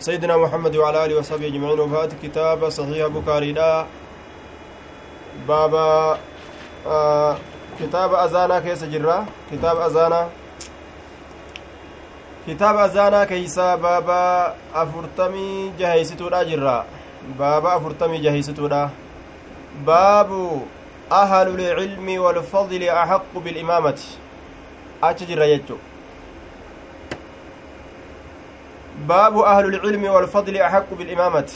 سيدنا محمد وعلى آله وصحبه أجمعين. وفات كتاب صحيح بكاري لا. بابا آه كتاب أزانا كيس جرا كتاب أزانا. كتاب أزانا كيسا بابا أفرتمي جهيستو جرا بابا أفرتمي جهيستو باب أهل العلم والفضل أحق بالإمامة. أتجر يجو. باب أهل العلم والفضل أحق بالإمامة.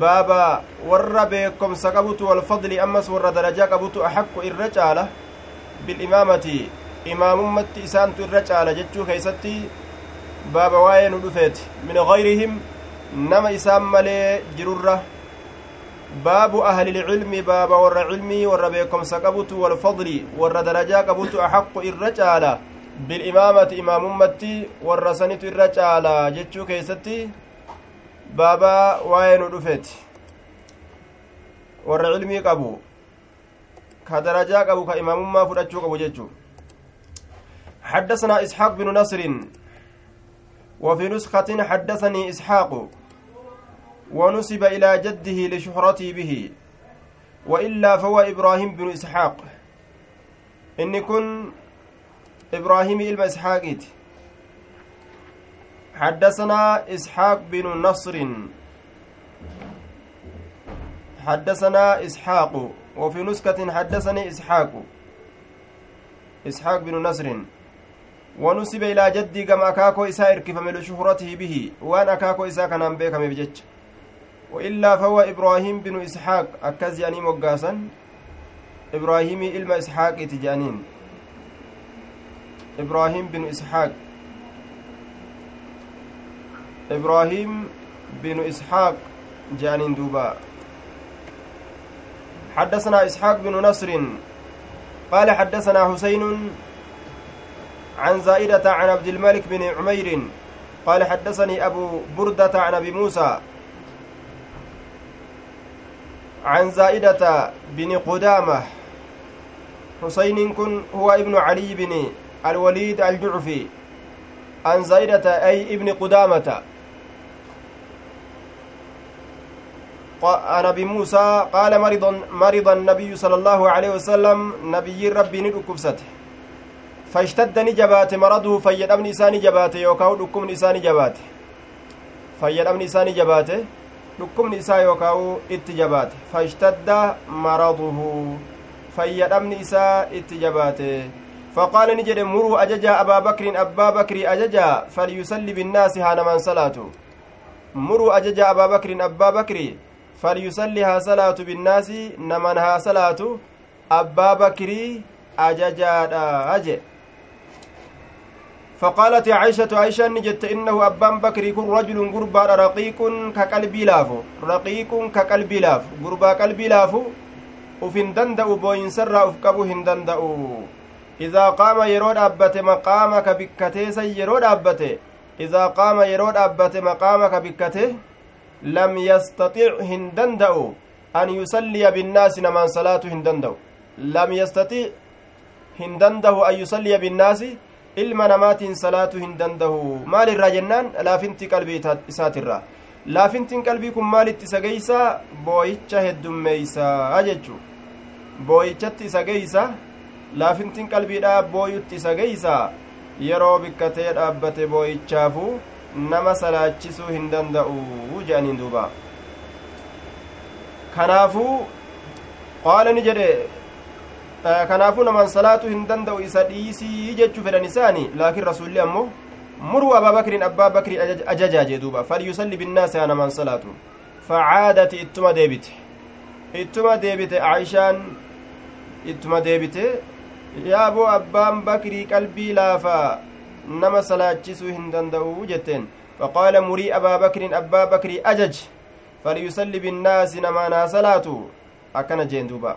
بابا ور بكم والفضل أمس ور درجة أحق الرجالة بالإمامة. إمام أمت إسانت الرجالة جتشو كيستي بابا واين دفت من غيرهم نما إسام ملي جررة باب أهل العلم باب ور علمي ور بكم والفضل ور درجة أحق الرجالة bil'imaamati imaamummatti warra sanitu irra caalaa jechuu keeysatti baabaa waa'ee nu dhufeeti warra cilmii qabu ka darajaa qabu ka imaamummaa fudhachuu qabu jechuu حدثنا إسحاق بن نصر وفي نسخة حدثني إسحاق ونسب إلى جده لشهرته به وإلا فهو إبراهيم بن إسحاق إن كن إبراهيم إلما إسحاقيت حدثنا إسحاق بن نصر. حدثنا إسحاق وفي نسكة حدثني إسحاق. إسحاق بن نصر. ونسب إلى جدي كما أكاكو إساء إركفم لشهرته به وأن أكاكو إساء كان أنبيك مبجج وإلا فهو إبراهيم بن إسحاق أكز يعني مقاسا. إبراهيم إلما إسحاق تجانين إبراهيم بن إسحاق. إبراهيم بن إسحاق جانين دوبا. حدثنا إسحاق بن نصر. قال حدثنا حسين عن زائدة عن عبد الملك بن عمير. قال حدثني أبو بردة عن أبي موسى. عن زائدة بن قدامة. حسين كن هو ابن علي بن الوليد الجعفي عن زائدة أي ابن قدامة. عن أبي موسى قال مرض مرض النبي صلى الله عليه وسلم نبي ربي ندكبسته فاشتد نجبات مرضه فيد ابن إساني جبات يوكاو دكم إساني جبات فيد ابن إساني جبات دكم إسا يوكاو اتجبات فاشتد مرضه فيد ابن إسا اتجباته. فقال نجد مروا أججا أبا بكر أبا بكر أججا فليصلي بالناس هانا من صلاته. مروا أججا أبا بكر أبا بكر فليصليها صلاة بالناس نمنها صلاة أبا بكر أججا أجي. فقالت عائشة عائشة نجت إنه أبان بكر يكون رجل قربا رقيق كقلبي لافو. رقيق كقلبي لاف قربا قلبي لافو. وفين دندأ بوين سر أفكبو هندندأ idaa qaama yeroo dhaabbate maqaama ka bikkateesan yeroo dhaabbate idaa qaama yeroo dhaabbate maqaama ka bikkate lam yastaxic hin danda'u an yusalliya binnaasi namaan salaatu hin danda'u lam yastaxic hin dandahu an yusalliya binnaasi ilma namaatiin salaatu hin dandahu maalirraa jennaan laafinti qalbii isaatirraa laafintiin qalbii kun maalitti isa geeysa booyicha heddummeeysaa jechu booyichatti isa geeysa laafintiin qalbiidhaa booyutti isa geeysa? Yeroo bikkatee dhaabbate booyichaafu nama salaachisuu hin danda'u jedhaniin duuba. Kanaafuu qaala ni jedhe kanaafuu naman salaatu hin danda'u isa dhiisii jechuu fedhan isaani laakiin rasuulli ammoo muruu abaa bakriin abbaa bakrii ajajaa jee duuba. Falyusalli binnaasi haa naman salaatu. Facaadati ittuma deebite. Ittuma deebite aishaan ittuma deebite yaa boo abbaan bakrii qalbii laafa nama salaachisuu hin danda'u jetteen. Faqaala murii abaa bakrin abbaa bakrii ajaj! Falyusalli binnaasi namaanaa salaatu! Akkana jeen duuba.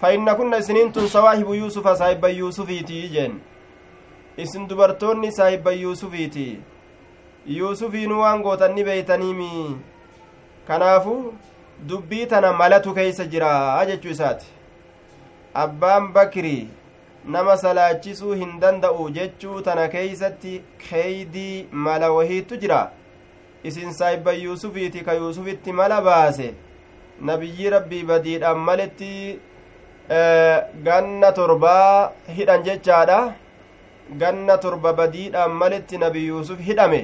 Fa'inna kunna isiniintun sawaahibu yuusufa saahibba yuusufiitii jeen. Isin dubartoonni saahibba yuusufiiti yuusufiinu waan gootanni beeytaniimi kanaafu dubbii tana malatu keeysa jira jechuu isaati. Abbaan bakrii nama salaachisuu hin danda'u jechuu tana keeysatti keeydii mala wahiittu jira isin saayibban yuusufiiti ka yuusufitti mala baase nabiyyi rabbii badiidhaan maletti ganna torbaa hidhan jechaadha ganna torba badiidhaan maletti nabi yuusuf hidhame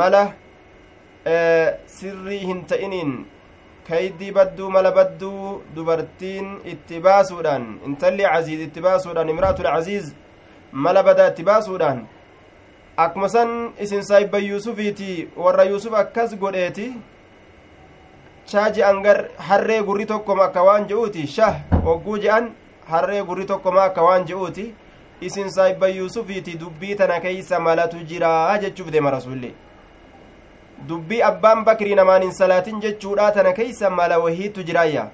mala sirrii hin ta'iniin kaydii badduu mala badduu dubartiin itti baasuudhaan intalli caziiz itti baasuudhaan imraatul caziiz mala badaa itti baasuudhaan akkuma san isin saayibban yuusufiiti warra yuusuf akkas godheeti shaa je'an gar harree gurri tokkoma akka waan je'uuti shah hogguu je'an harree gurri tokkoma akka waan je'uuti isin saayibban yuusufiiti dubbii tana keeysa malatu jiraa jechuuf deema rasulli dubbii abbaan bakrii namaan hin salaatin jechuudha tana keeysa mala wahiitu jiraayya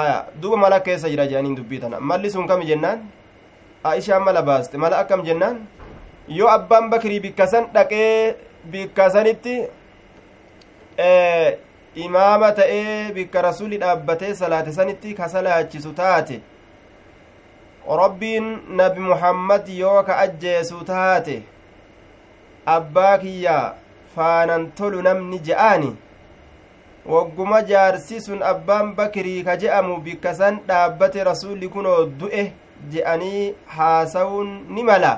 aya duba mala keessa jira jedhaniin dubbii tana malli sun kami jennaan aishaan mala baaste mala akkam jennaan yoo abbaan bakrii bikka san dhaqee bikka sanitti imaama ta'ee bikka rasuli dhaabbatee salaate sanitti ka salaachisu taate rabbiin nabi muhammad yoo ka ajjeesu taate abbaa kiyya faanan tolu namni je'aani. Wagguma jaarsi sun abbaan bakirii ka je'amu bikka san dhaabbate rasulli kunoo du'e je'anii haasawuun ni mala.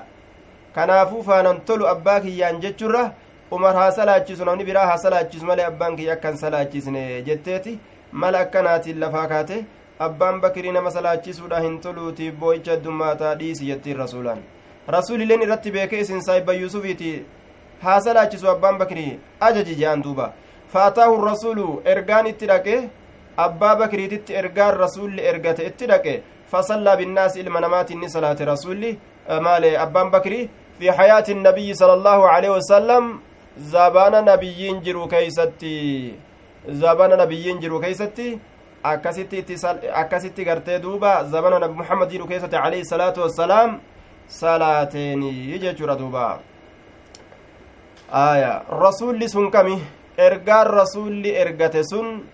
Kanaafuu faanan tolu abbaa kiyyaan jechurra umar haa salaachisu namni biraa haa salaachisu malee abbaan kiyya akkan salaachisne jetteeti. Mala akkanaatiin lafaa kaate abbaan bakirii nama salaachisuudha hin toluutiif boo'icha addumaataa dhiisi jettiin rasuulaan. Rasuulilleen irratti beekee isin saayibba yuusufiiti haa salaachisu abbaan bakirii ajaji je'an duuba faataahu rasuulu ergaan itti dhaqe abbaa bakiriititti ergaan rasuulli ergate itti dhaqe fasallaa binnaasi ilma namaatiin ni salaate rasuulli maale abbaan bakirii fi hayaati nabiyyi sala allaahu aleyhi wasalam zabaana nabiyyiin jiru keeysatti zabana nabiyyiin jiru keeysatti akkasitti akkasitti gartee duuba zabana nabi muhammad jiru keessatti alayhi salaatu wassalaam salaateeni jechuudha duuba aya rasulli sun kami ergaan rasulli ergate sun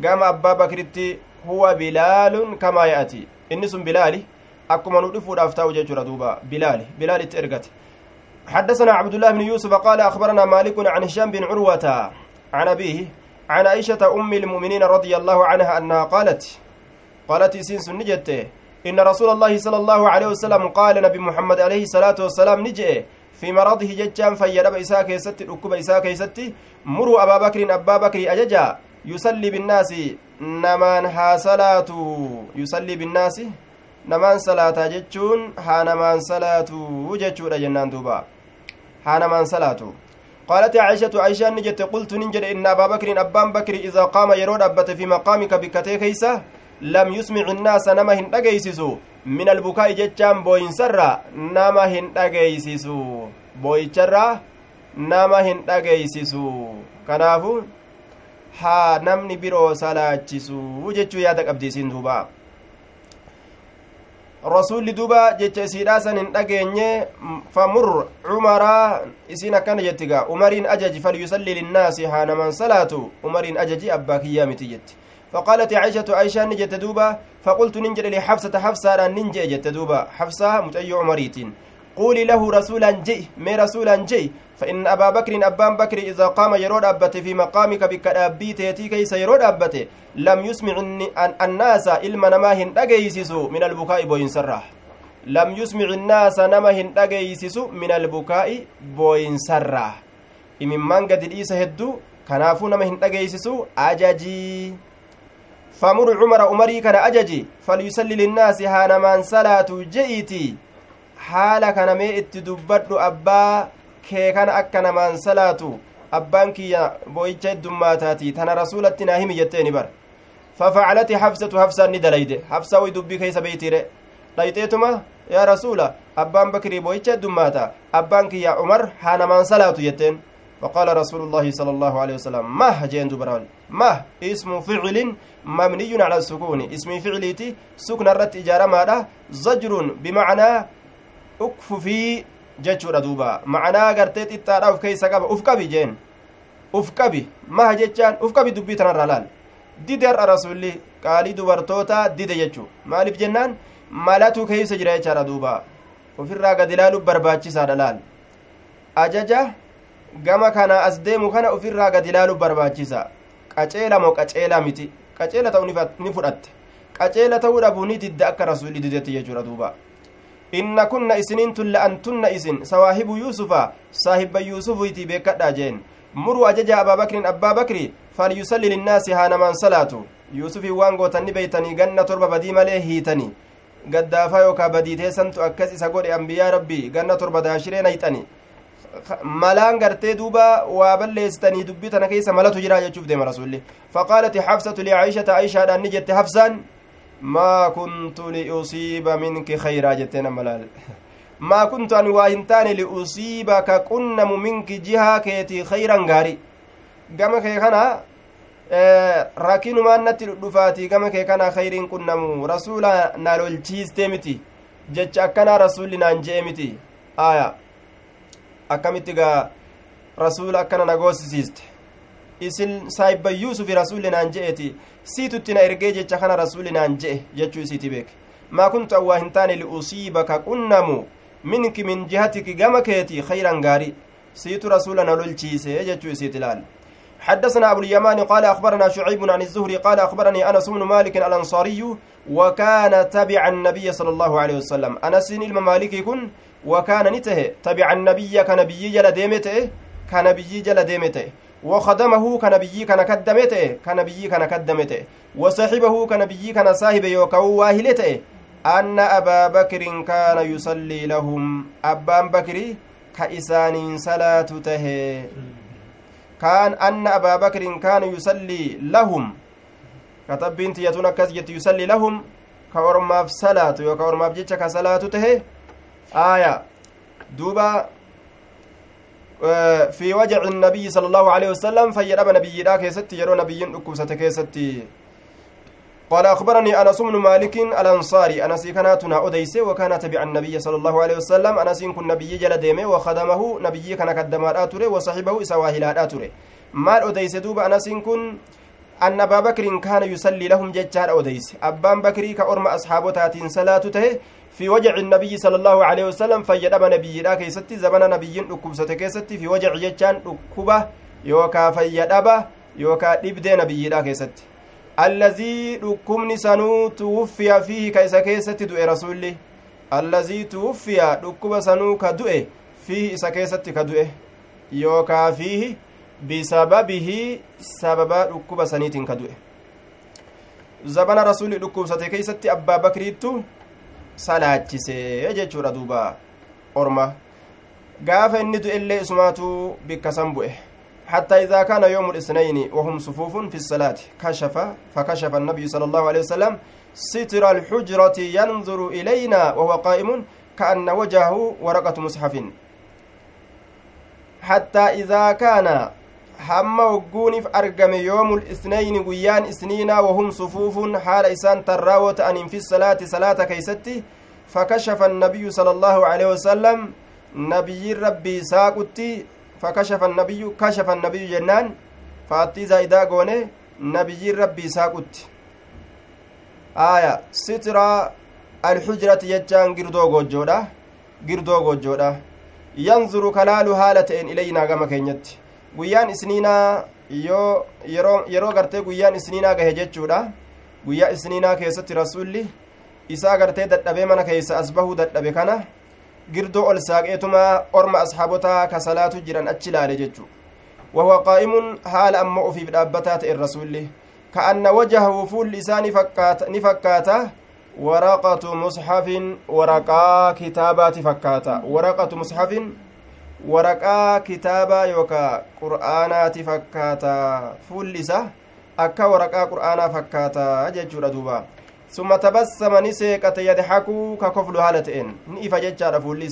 gama abbaa bakritti huwa bilaalun kamaa ya'ati inni sun bilaali akkuma nu dhufuudhaaf taa'u jechuudha duuba bilaali bilaalitti ergate حدثنا عبد الله بن يوسف قال أخبرنا مالك عن هشام بن عروة عن أبيه عن عائشة أم المؤمنين رضي الله عنها أنها قالت قالت سنس نجت إن رسول الله صلى الله عليه وسلم قال نبي محمد عليه الصلاة والسلام نجئ في مرضه ججان فيدب إساء كيست ركب إساء كيست مروا أبا بكر أبا بكر أججا يصلي بالناس نمان ها صلاة يصلي بالناس namaan salaataa jechuun haa namaan salaatu jechuudha jennaan duuba haa namaan salaatu قالت عائشة عائشة نجت قلت ننجد إن أبا بكر أبان بكر إذا قام يرود أبت في مقامك بكتي كيسة الناس نما هن أجيسسو من البكاء جتشان بوين سرا نما هن أجيسسو بوي شرا نما هن أجيسسو كنافو ها نمني برو سلاچسو جتشو يادك أبدي سندوبا rasuulli duba jecha isiidhaa san hin dhageenye famur cumaraa isiin akkana jettiga umariin ajaji falyusalli linnaasi haa naman salaatu umariin ajaji abbaa kiyyaa miti jetti فقالت عائشة عائشة نجت دوبا فقلت ننجل لحفصة حفصة ننجي جت دوبا حفصة متأي عمريتين قولي له رسولا جئ مي رسولا جئ. فإن أبا بكر أبان بكر إذا قام يرود أبته في مقامك بك أبي تيتي كيس يرود أبته لم يسمع الناس إلما نماهن أجيسسو من البكاء بوين سرح. لم يسمع الناس نماهن أجيسسو من البكاء بوين سرح. imimmaan gadi dhiisa hedduu kanaafuu nama hin dhageeysisu ajaji famur cumara umarii kana ajaji falyusalli linnaasi haa namaan salaatu je'iiti haala kana mee itti dubbadhu abbaa kee kana akka namaan salaatu abbaan kiyya boo'icha heddummaataati tana rasuulatti naa himi jettee ni bar fafacalati hafsatu hafsaan ni dalayde hafsaa way dubbii keeysa beeytiire dhayxeetuma yaa rasuula abbaan bakrii boo'icha heddummaata abbaan kiyya umar haa namaan salaatu jetteen فقال رسول الله صلى الله عليه وسلم ما جين دبران ما اسم فعل مبني على السكون اسم فعليتي سكن الرت إجارة ماذا زجر بمعنى ukfufii jechuudha duuba macanaa gartee xiqqaadha uf keeysa qaba uf qabi jeen uf qabi maha jechaan uf qabi dubbii tanarraa laal dide har'a rasulli qaalii dubartoota dide jechuu maaliif jennaan malatu keeysa jira jechaadha gama kana as deemu kana ofirraa gad ilaalu barbaachisa qaceela moo qaceelaa miti qaceela ta'u ni fudhatte qaceela ta'uu dhabuu ni didda akka rasuulli didetti jechuudha duuba inna kunna isiniin la'antunna isin sawaahibu yuusufa saahibba yuusufiiti beekadhaa jeen muruu ajaja abaa bakrin abbaa bakri falyusalli linnaasi haa namaan salaatu yuusufii waan gootanni beeytanii ganna torba badii malee hiitanii gaddaafaa yookaa badii teessantu akkas isa godhe ambiyaa rabbii ganna torba daashiree nayxani malaan gartee duuba waa balleessitanii dubbii tana keessa malatu jira jechuuf deema rasulli faqaalati xafsatu licaishata aishaadhaan ni jette hafsaan maa kuntu liusiiba minki khayraa jetteen ammalaal maa kuntu ani waa hin taane liusiiba ka qunnamu minki jihaa keetii khayran gaari gama kee kana rakinumaan natti dhufaatii gama kee kana khayriin qunnamu rasuula na lolchiistee miti jecha akkanaa rasulli naan je'e miti aya akkamitti gaa rasuula akkana na goosisiiste isin saayibban yuusufi rasuulli naan je'eti siitutti na ergee jecha kana rasuulli naan je'e jechuu isiiti beeke maa kuntu awwaa hin taane liusiibaka qunnamu minki min jihatiki gama keeti khayran gaari siitu rasuula na lolchiise jechuu isiiti ilaal حدثنا أبو اليمان قال أخبرنا شعيب عن الزهري قال أخبرني أنس بن مالك الأنصاري وكان تبع النبي صلى الله عليه وسلم أنس إلما مالك يكون وكان نته تبع النبي كنبي جل ديمته كنبي جل ديمته. وخدمه كنبي كان كدمته كنبي كان كدمته وصاحبه كنبي كان صاحب يوكو واهلته أن أبا بكر كان يصلي لهم. أبان بكر كإسان صلاة ته كان أن أبا بكر كان يصلي لهم. كتب بنت يتون يصلي لهم. كورماف صلاة يوكورماف جيتش كصلاة ته آية. دوبا في وجع النبي صلى الله عليه وسلم فيرب نبي ذاك ستي يرو نبي أكوسة كيستي قال أخبرني أنس بن مالك الأنصاري. أنس كانتنا أديس وكان تبع النبي صلى الله عليه وسلم. أنس كن نبي جل ديمه وخدمه نبي كان قدما آتره وصحبه سواهل آتره مال أديس دوب أنس كن أن أبا بكر كان يصلي لهم ججار أديس أبان بكري كأرم أصحابه صلاة ته في وجع النبي صلى الله عليه وسلم فيدب نبي لا كيستي زمن نبي ركوبسة كيستي في وجع جتان ركوبة يوكا فيدب يوكا دبدي نبي لا كيستي. الذي ركمني سنو توفي فيه كيس كيستي دوئ رسولي. الذي توفي ركوبة سنو كدوئ فيه إسا كيستي كدوئ يوكا فيه بسببه سبب ركوبة سنيت كدوئ زمن رسولي ركوبسة كيستي أبا بكريتو salaachisee jechuudha duuba orma. Gaafa inni du'ellee isumaatu bikka san bu'e. حتى إذا كان يوم الاثنين وهم صفوف في الصلاة كشف فكشف النبي صلى الله عليه وسلم ستر الحجرة ينظر إلينا وهو قائم كأن وجهه ورقة مصحف حتى إذا كان hamma wogguuniif argame yoomul isnayni guyyaan isniinaa wahum sufuufun haala isaan tarraawoo ta'aniin fi salaati salaata keeysatti fakashafa annabiyyu sala allaahu aleyhi wasalam nabiyyiin rabbii saaqutti fakashafa annabiyyu kashafa annabiyyu jennaan faattii zaa'idaa goone nabiyyiin rabbii saaqutti aya sitira alxujrati jechaan girdoo gojjoodha girdoo gojjoodha yanzuru kalaalu haala ta'en ilaynaa gama keenyatti guyyaan isniinaa yoo yeroo gartee guyyaan isniinaa gahe jechuudha guyyaa isniinaa keessatti rasulli isaa gartee dadhabee mana keessa as bahuu dadhabe kana girdoo ol saaqeetuma orma ashaabotaa ka salaatu jiran achi laale jechu wahuwa qaa'imun haala amma ufiif dhaabbataa ta'e rasulli ka'anna wajahahu fuulli isaa ni fakkaata waraqatu musxafin waraqaa kitaabaati fakkaata waraqatu musxafin waraqaa kitaabaa yookaa qur'aanaati fakkaata. Fuulli isa akka waraqaa qur'aanaa fakkaata jechuudha duuba. Summa tabassama ni seeqate yadxakuu ka koflu haala ta'een. Ni ifa jechaadha fuulli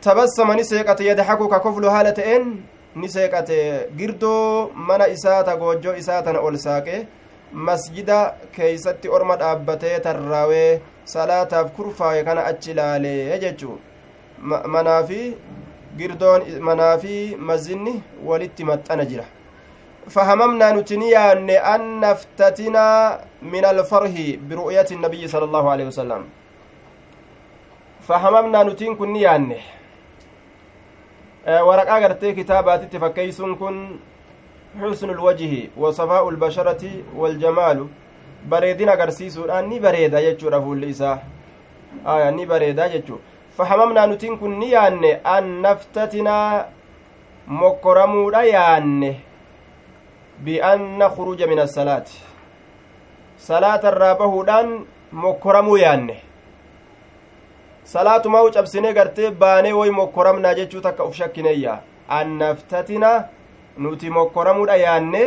tabassama ni seeqate yadxakuu ka koflu haala ta'een. Ni seeqate girdoo mana isaa ta goojjoo isaa tana ol saaqe. Masjida keeysatti orma dhaabbatee tarraawee salaataaf kurfaawe kana achi ilaalee jechuu manaa fi girdoon manaa fi mazinni walitti maxxana jira. فهممنا نتنيان أن نفتتنا من الفرح برؤية النبي صلى الله عليه وسلم فهممنا نتين كن نيان ورقا غرتي كتابات تفكيسون كن حسن الوجه وصفاء البشرة والجمال bareedina agarsiisuudhaan ni bareeda jechuudha fuulli isaa. Aya ni bareeda jechuu. Kun ni yaanne an naftatinaa mokkoramuudha yaanne bi'an nakhruja min assalaati salaata irraa bahuudhaan mokkoramuu yaanne salaatumaa cabsinee gartee baanee woy mokkoramnaa jechuu takka uf shakkineeyya an naftatina nuti mokkoramuudha yaanne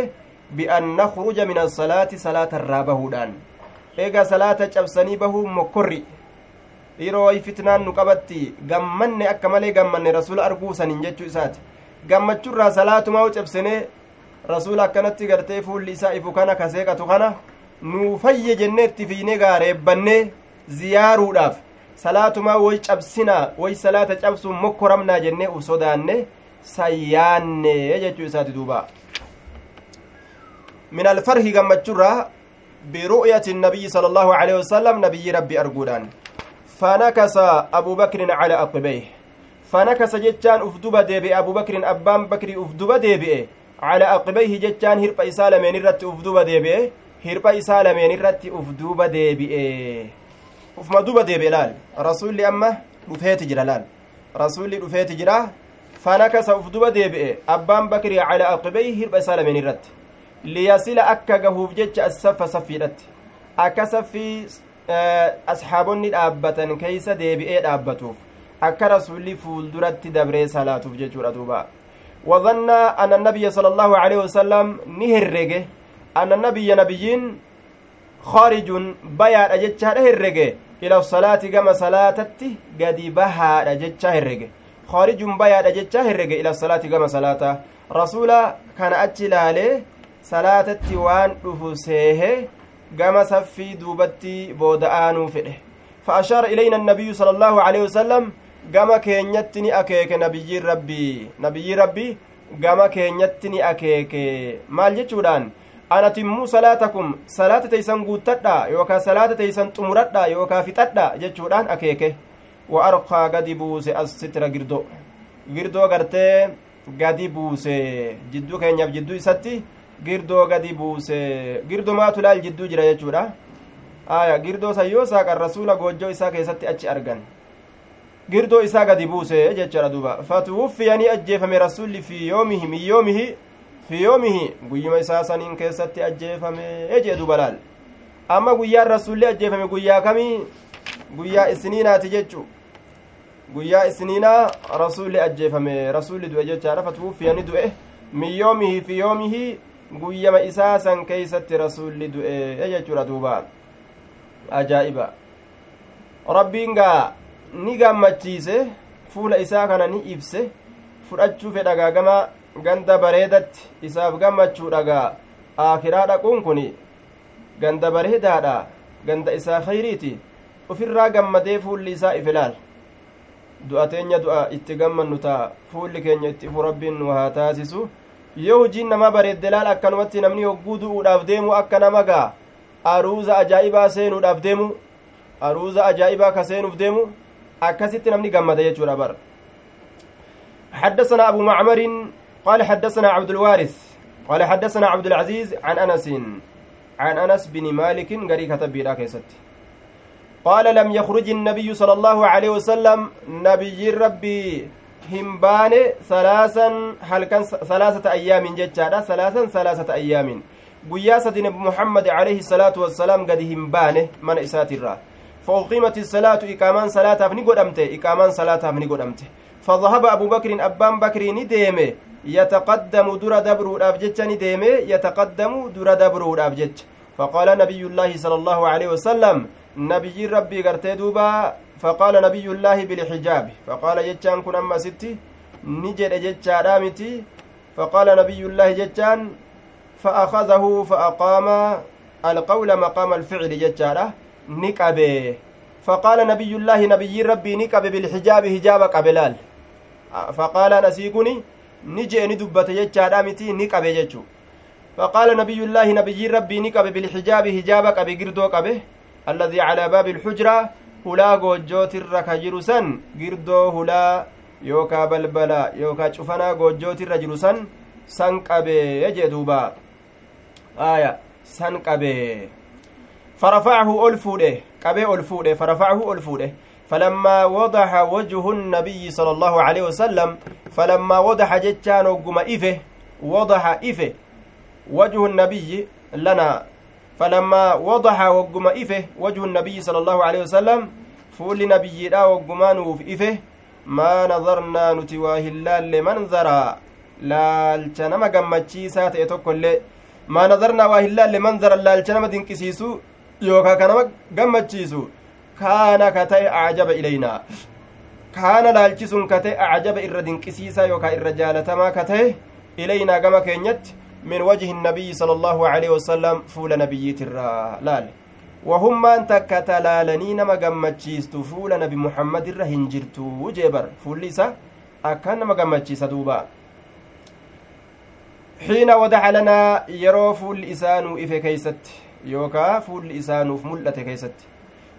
bi'an nakhruja min assalaati salaata irraa bahuudhaan eega salaata cabsanii bahuu mokkorri way fitnaan nu qabatti gammanne akka malee gammanne rasuula arguu saniin jechuu isaati gammachurraa salaatumaa cabsinee rasuula akkanatti gartee fuulli isaa ifu kana kaseeqatu kana nuu fayye jennee itti fiinee gaareebbannee ziyaaruudhaaf salaatumaa way cabsinaa way salaata cabsuun mokkoramnaa jennee uf sodaanne sayyaanne jechuu isaati duuba من الفرح قمتشرة برؤية النبي صلى الله عليه وسلم نبي ربي أرجودان فنكس أبو بكر على أقبيه فنكس جتان أفدوب ديبي أبو بكر أبان بكر أفدوب ديبي على أقبيه جتان هرب إسالة من الرت أفدوب ديبي هرب إسالة من الرت أفدوب ديبي ufuma duba deebi'e laal rasuulli amma dhufeeti jira laal rasuulli dhufeeti jira fanakasa uf duba deebi'e abbaan bakrii calaa aqibeyhi hirba isaa lameen irratti liyasila akka gahuuf jecha assaffa saffiidhatti akka saffii asxaabonni dhaabbatan keeysa deebi'ee dhaabbatuuf akka rasuulli fuulduratti dabree salaatuuf jechuudha duuba. وظن أن النبي صلى الله عليه وسلم نهرج أن النبي نبيين خارج بيان أجتشا هرج إلى الصلاة كما صلاتتي قد بها أجتشا هرج خارج بيان أجتشا هرج إلى الصلاة كما صلاة رسول كان أجلالي waan dhufu seehe gama saffii duubatti booda'aanuu fedhe فأشار إلينا النبي صلى الله عليه وسلم gama keenyatti ni akeeke nabiyyiin rabbii nabiyyi rabbii gama keenyatti ni akeeke maal jechuudhaan anatimmuu salaatakum salaata teeysan guuttadha yookaa salaata teeysan xumuradha yookaa fixadha jechuudhaan akeeke wa arqaa gadi buuse as sitira girdo girdoo gartee gadi buuse jidduu keenyaaf jidduu isatti girdoo gadi buuse. Girdoo maatu laal jidduu jira jechuudha. Aya girdoo san yoo saaqan rasuula goojjoo isaa keessatti achi argan. Girdoo isaa gadi buuse jechaadha duuba. Fatuwuffiyanii ajjeefame rasulli fi yoomihi min guyyuma isaa saniin keessatti ajjeefame jee duuba laal. Amma guyyaan rasulli ajjeefame guyyaa kamii? Guyyaa isniinaati jechu guyyaa isniinaa rasulli ajjeefame rasulli du'e jechaadha. Fatuwuffiyanii du'e min yoomihi fi yoomihi guyyama isaa san keeysatti rasulli du'e jechuudha duuba? Ajaa'iba. Rabbiin gaa ni gammachiise fuula isaa kana ni ibse fudhachuu fedhagaa gama ganda bareedatti isaaf gammachuu dhagaa aakiraa dhaquun kun ganda bareedaadha ganda isaa khayriiti. Ufirraa gammadee fuulli isaa if ilaal du'a teenya du'a itti gammannu ta'a. Fuulli keenya itti ifu rabbiin nu haa taasisu yoo hojiin namaa bareedde laal akkanumatti namni hogguu du'uudhaaf deemu akka nama gaa aruuza ajaa'ibaa seenuudhaaf deemu aruuza ajaa'ibaa ka seenuuf deemu akkasitti namni gammada jechuudha bar حدثنا أبو معمر قال حدثنا عبد الوارث قال حدثنا عبد العزيز عن أنس عن أنس بن مالك قري كتب كيست قال لم يخرج النبي صلى الله عليه وسلم نبي ربي همبان ثلاثا هل كان ثلاثة أيام جتشادا ثلاثا ثلاثة أيام قياسة محمد عليه الصلاة والسلام قد همبانه من إسات الراه فأقيمت الصلاة إقامان صلاة فني قدمته إقامان صلاة فني قدمته فذهب أبو بكر أبان بكر نديمه يتقدم در دبر الأبجج نديمه يتقدم در دبر الأبجج فقال نبي الله صلى الله عليه وسلم نبي ربي قرتي دوبا فقال نبي الله بالحجاب. فقال جتان كن أما ستي نجد جتان رامتي فقال نبي الله جتان فأخذه فأقام القول مقام الفعل جتان نقبه فقال نبي الله نبي ربي نقب بالحجاب حجاب قبلال. فقال نسيقني نجي ندبت جتشا متي نقب جتشو. فقال نبي الله نبي ربي نقب بالحجاب حجاب قبي قردو قبه الذي على باب الحجرة هلا قوجوت الركجر سن قردو هلا يوكا بلبلا يوكا شفنا قوجوت الرجل سن سن قبي يجي دوبا آية سن قبي فرفعه ألفوده قبي ألفوده فرفعه ألفوده فلما وضح وجه النبي صلى الله عليه وسلم فلما وضح جتان وقم إفه وضح إفه وجه النبي لنا فلما وضح وقم إفه وجه النبي صلى الله عليه وسلم فول نبي لا وقمان إفه ما نظرنا نتواه الله لمنظرا laalcha nama gammachiisaa ta'e tokkoillee maa nazarnaa waa hin laalle manzara laalcha nama dinqisiisu yookaa ka nama gammachiisu kaana ka ta'e acjaba ilaynaa kaana laalchisuun ka ta'e acjaba irra dinqisiisaa yookaa irra jaalatamaa من وجه النبي صلى الله عليه وسلم فول نبيت الرا لال. وهم أنت كتلالني نما قمتشيست فول نبي محمد الرهنجرت وجبر. فول ليسا أكان نما قمتشيس دوبا. حين ودع لنا يرو فول إسان إفه كيست. يوكا فول إسان في ملة كيست.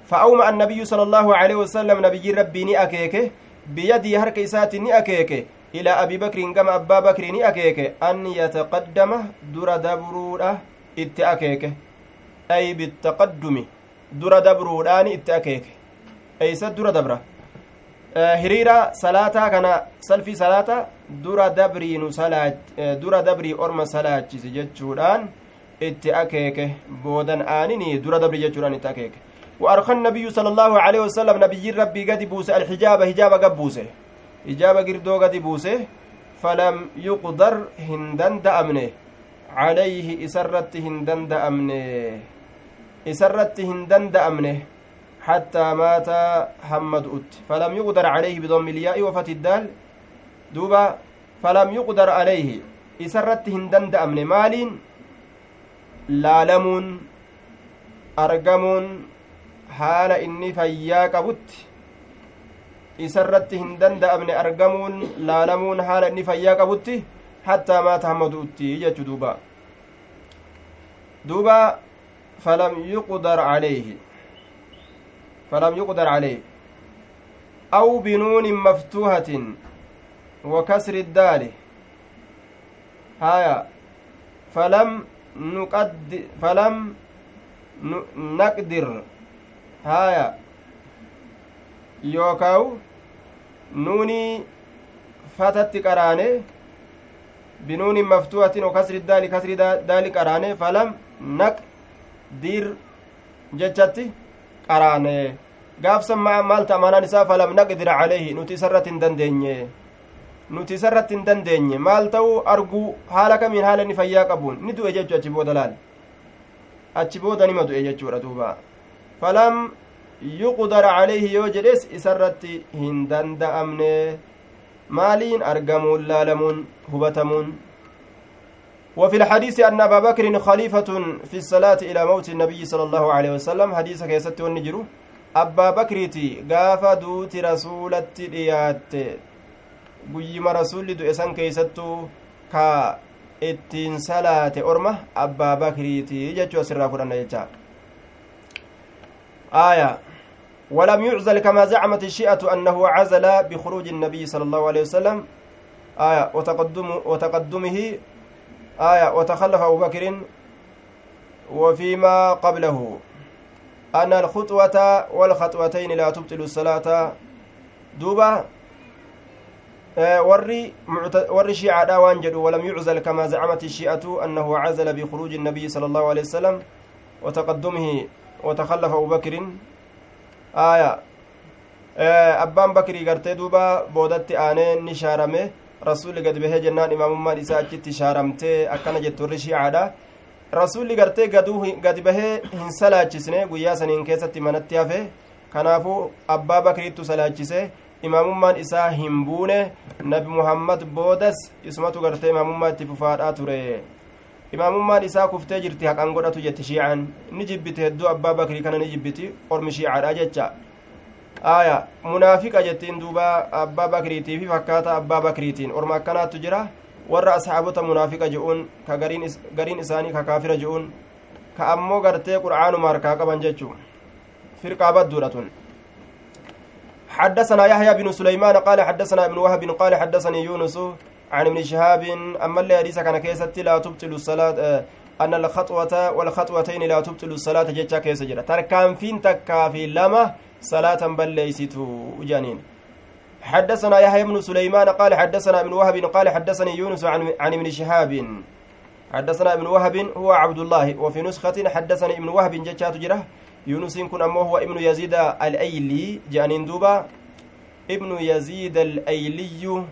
فأومأ النبي صلى الله عليه وسلم نبي ربي ني أكيكه. بيدي هرك إسات ني أبي بكر كما أبا بكر ني أكيك أن يتقدم در دبرودة إت أكيك أي بالتقدم در دبرودان إت أكيك أي سد در دبرة hiriira salaataa kana salfii salaataa dura dabrii nu dura dabrii orma salaachise jechuudhaan itti akeeke boodan aanini dura dabrii jechuudhaan itti akeeke وأرخى النبي صلى الله عليه وسلم نبي ربي قد بوسه الحجاب حجاب قد بوسه ijaaba girdoo gadi buuse falam yuqdar hin danda'amne calayhi isarratti hin danda'amne isarratti hin danda'amne حتى مات حمد أت فلم يقدر عليه بضم الياء وفتح الدال. دوبا فلم يقدر عليه. إسرت هندن دأمن مال لالمون أرقمون حال إني فيا قبت isarratti hin danda'amne argamuun laalamuun haala inni fayyaa qabutti hattaa maata hamma du'utti jechu duuba. Duuba falam yuqdar calayhi falam yuqdar calayhi aw binuunin maftuuhatin wa kasri daali. Haya falam nuqaddi falam naqdir. Haya yookaawu nuunii fatatti qaraane binuunin maftuuhatin o kasri daali kasri daali qaraane falam naq dir jechatti qaraane gaafsan maal ta'a isaa falam naqdir calayhi nuti isarratti hin dandeenye nuti isarratti hin dandeenye maal ta'uu arguu haala kamiin haala inni fayyaa qabuun ni du'e jechuu achi booda laal achi booda nima du'e jechuudha duuba falam calayhi yoo jedhes isarratti hin danda'amne maaliin argamuun laalamuun hubatamuun وفي الحديث أن أبا بكر خليفة في الصلاة إلى موت النبي صلى الله عليه وسلم حديث كيست والنجر أبا بكرتي قاف دوت رسولة ديات قيم رسول دو إسان كيستو كا ittiin salaate orma abbaa bakriiti jechuu asirraa fudhanna jecha aya ولم يعزل كما زعمت الشيعة أنه عزل بخروج النبي صلى الله عليه وسلم آية وتقدم وتقدمه آية وتخلف أبو بكر وفيما قبله. أن الخطوة والخطوتين لا تبطل الصلاة. دوبا warri warri shiicaadha waan jedhu walam yuczal kamaa zacmat الشيئة أنه عزل بخروج النبي صلى الله عليه وسلم وتقدمه وتخلف أبو بكر. aya. Eh, Abbaan bakirii gartee duuba boodatti aanee ni shaarame rasuulli gad bahee jennaan imaamummaan isaa achitti shaaramtee akkana jetturri shiicadha rasuulli gartee gaduu gad bahee hin salaachisne guyyaa saniin keessatti manatti hafe. Kanaafuu abbaa bakiriittu salaachise imaamummaan isaa hin buune. Nabi muhammad boodas isumatu gartee imaamummaa itti fufaadhaa ture. Imaamummaan isaa kuftee jirti haqan godhatu jetti shiican ni jibbiti hedduu abbaa bakrii kana ni jibbiti ormi shiicaadha jecha aya munaafiqa jettiin duuba abbaa bakriitiifi fakkaata abbaa bakriitiin orma akkanaattu jira warra asxaabota munaafiqa je'uun ka gariin isaanii ka kaafira je'uun ka ammoo gartee qur'aanuma harkaa qaban jechuu firqaa badduudha tun حدثنا يحيى بن سليمان قال حدثنا ابن وهب قال حدثني يونس عن ابن شهاب أما اللي حديث كان كيست لا تبطل الصلاة أن الخطوة والخطوتين لا تبطل الصلاة جتشا كيس جرا تركان فين تكا في لما صلاة بل ليستو جانين حدثنا يحيى بن سليمان قال حدثنا ابن وهب قال حدثني يونس عن, عن ابن شهاب. حدثنا ابن وهب هو عبد الله وفي نسخة حدثني ابن وهب جتشا تجرة. يونس كن أمه هو ابن يزيد الأيلي جانين دوبا. ابن يزيد الأيلي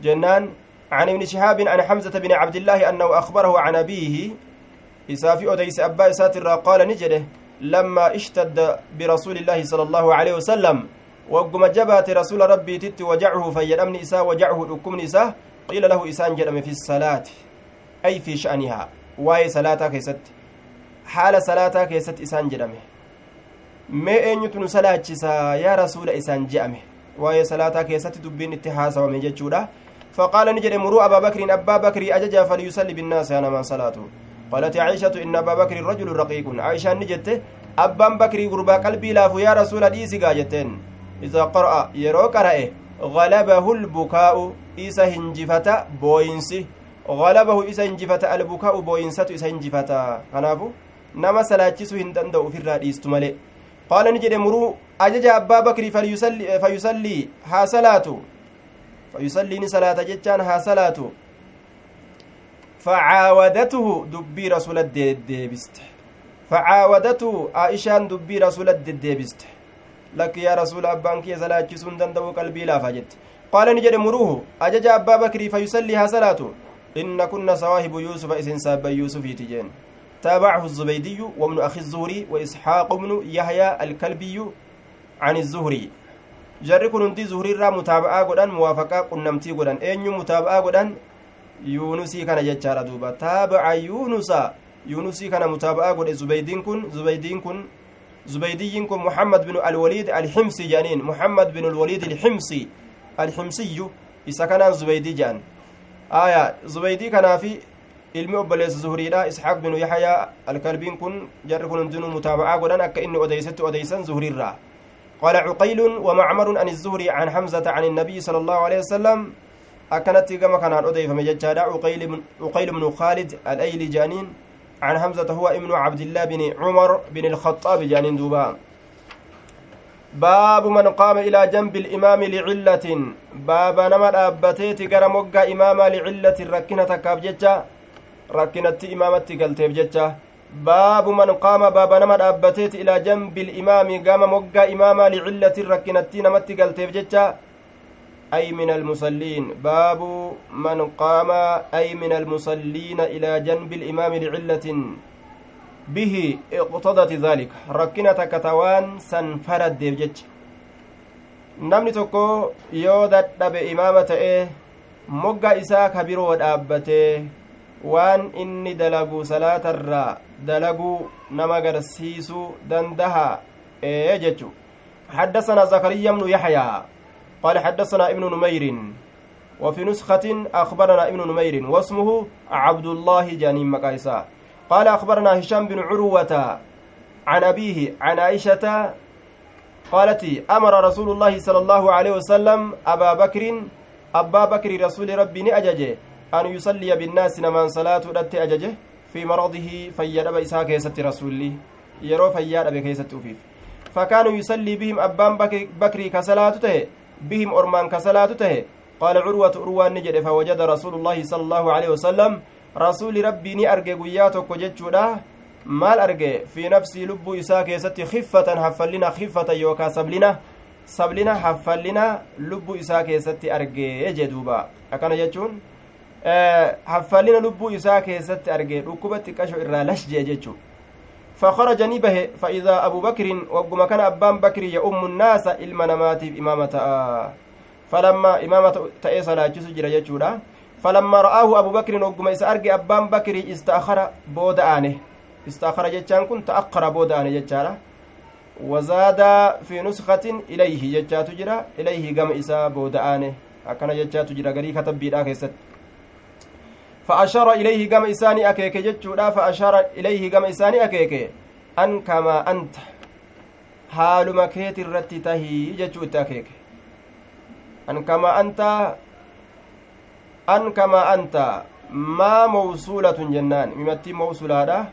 جنان عن ابن شهاب عن حمزة بن عبد الله أنه أخبره عن أبيه إسافي أديس أبا إساتر قال نجده لما اشتد برسول الله صلى الله عليه وسلم وقم رسول ربي تت وجعه فيدمن إساء وجعه لكم قيل له إسان جرم في الصلاة أي في شأنها واي صلاة كيست حال صلاة كيست إسان جرمه. mee eenyutu nu salaachisaa yaa rasuula isaan je'ame waa'ee salaataa keessatti dubbiin itti haasawame jechuudha. فقال نجد مروا أبا بكر أبا بكر أججا فليصلي بالناس أنا من صلاته قالت عائشة إن أبا بكر رجل رقيق عائشة نجدت أبا بكر غربا قلبي لاف يا رسول ديسي قاجتين إذا قرأ يرو قرأ غلبه البكاء إيسا هنجفة بوينسي غلبه إيسا هنجفة البكاء بوينسة إيسا هنجفة هنافو نما سلاچسو هندندو في الرئيس qaala ni jedhe muruu ajaja abbaa bakrii fayyusallii eh, haa salaatu. Fayyusallii ni salaata jechaan haa salaatu. Facaawadatuhu dubbii rasula deddeebiste. Facaawadatuhu aa'ishaan dubbii rasula deddeebiste. Lakki yaa rasuula abbaan kiyya salaachisuu hin danda'u qalbii laafa jette. Qaala ni jedhe muruuhu ajaja abbaa bakrii fayyusallii haa salaatu. Inna kunna sawaahibu yuusufa isin saabban yuusufiiti jeen. تابعه الزبيدي وابن أخي الزهري وإسحاق بن يحيى الكلبي عن الزهري jarri kun hundi zuhuriirraa mutaaba'aa godhan muwaafaqaa qunnamtii godhan eenyu mutaaba'aa godhan yuunusii kana jechaadha duuba taabaca yuunusa yuunusii kana mutaaba'aa godhe zubaydiin kun zubaydiin kun zubaydiyyiin kun muhammad binu alwaliid alximsi jedhaniin muhammad binu alwaliid alximsi alximsiyyu isa kanaan zubaydii jedhan aya zubaydii kanaafi ilmi obboleessa zuhuriidha isxaaq binu yaxyaa alkalbiin kun jarri kun hundinuu mutaaba'aa godhan akka inni odeysetti odeysan zuhuriirraa قال عقيل ومعمر عن الزهري عن حمزة عن النبي صلى الله عليه وسلم أكنت كما كان أضيف مججادا عقيل عقيل بن خالد الأيلي جانين عن حمزة هو ابن عبد الله بن عمر بن الخطاب جانين باب من قام إلى جنب الإمام لعلة باب نمر أبتيت مقا إماما لعلة ركنة كابججة ركنة إمامة قلتيف ججة baabu man qaama baaba nama dhaabbateeti ilaa janbi ilimaami gama moggaa imaamaa licillatin rakkinattii namatti galteef jecha ay min almusalliin baabu man qaama ay min almusalliina ilaa janbi ilimaami licillatin bihi iqtadati dhaalika rakkina takka tawaan san faraddeef jecha namni tokko yoo dadhabe imaama ta'e mogga isaa ka biroo waan inni dalagu salaatarraa dalaguu nama garsiisuu dandaha ee jechu. حدثنا زكريا بن يحيى قال حدثنا ابن نمير وفي نسخة أخبرنا ابن نمير واسمه عبد الله جانين مقايسا قال أخبرنا هشام بن عروة عن أبيه عن عائشة قالت أمر رسول الله صلى الله عليه وسلم أبا بكر أبا بكر رسول ربي أن يصلي بالناس نمان صلاة ودت أججه في مرضه فيدب إساء كيست رسولي. يرو فياد كيست أفيف فكانوا يصلي بهم أبان بكري كصلاة ته بهم أرمان كصلاة ته. قال عروة أروان نجد فوجد رسول الله صلى الله عليه وسلم رسول ربي ني أرجع قياتك وجدشودا maal arge fi nafsii lubbuu isaa keessatti khiffatan haffallina khiffatan yookaa sablina sablina haffallina lubbuu isaa keessatti argee jeduuba akkana jechuun haffallina lubbuu isaa keessatti argee dhukkuba xiqqasho irraa lash jee jechuu فخرج نبه فإذا أبو بكر وقم كان أبان بكر يؤم الناس إلما نماتي إمامة فلما إمامة تأي صلاة جسجر يجودا فلما رآه أبو بكر وقم إسا أرقي أبان بكر استأخر بود آنه استأخر جتان كن تأخر بود آنه جتانا وزاد في نسخة إليه جتات جرا إليه قم إسا بود آنه أكنا جتات جرا قري كتب بيدا كيست فأشار إليه قام إساني أكيك جتشودا فأشار إليه قام إساني أكيك. أن كما أنت. حال مكيت الرتي تهي جتشوت أكيك. أن كما أنت. أن كما أنت. ما موصولة جنان. ممتي موصولة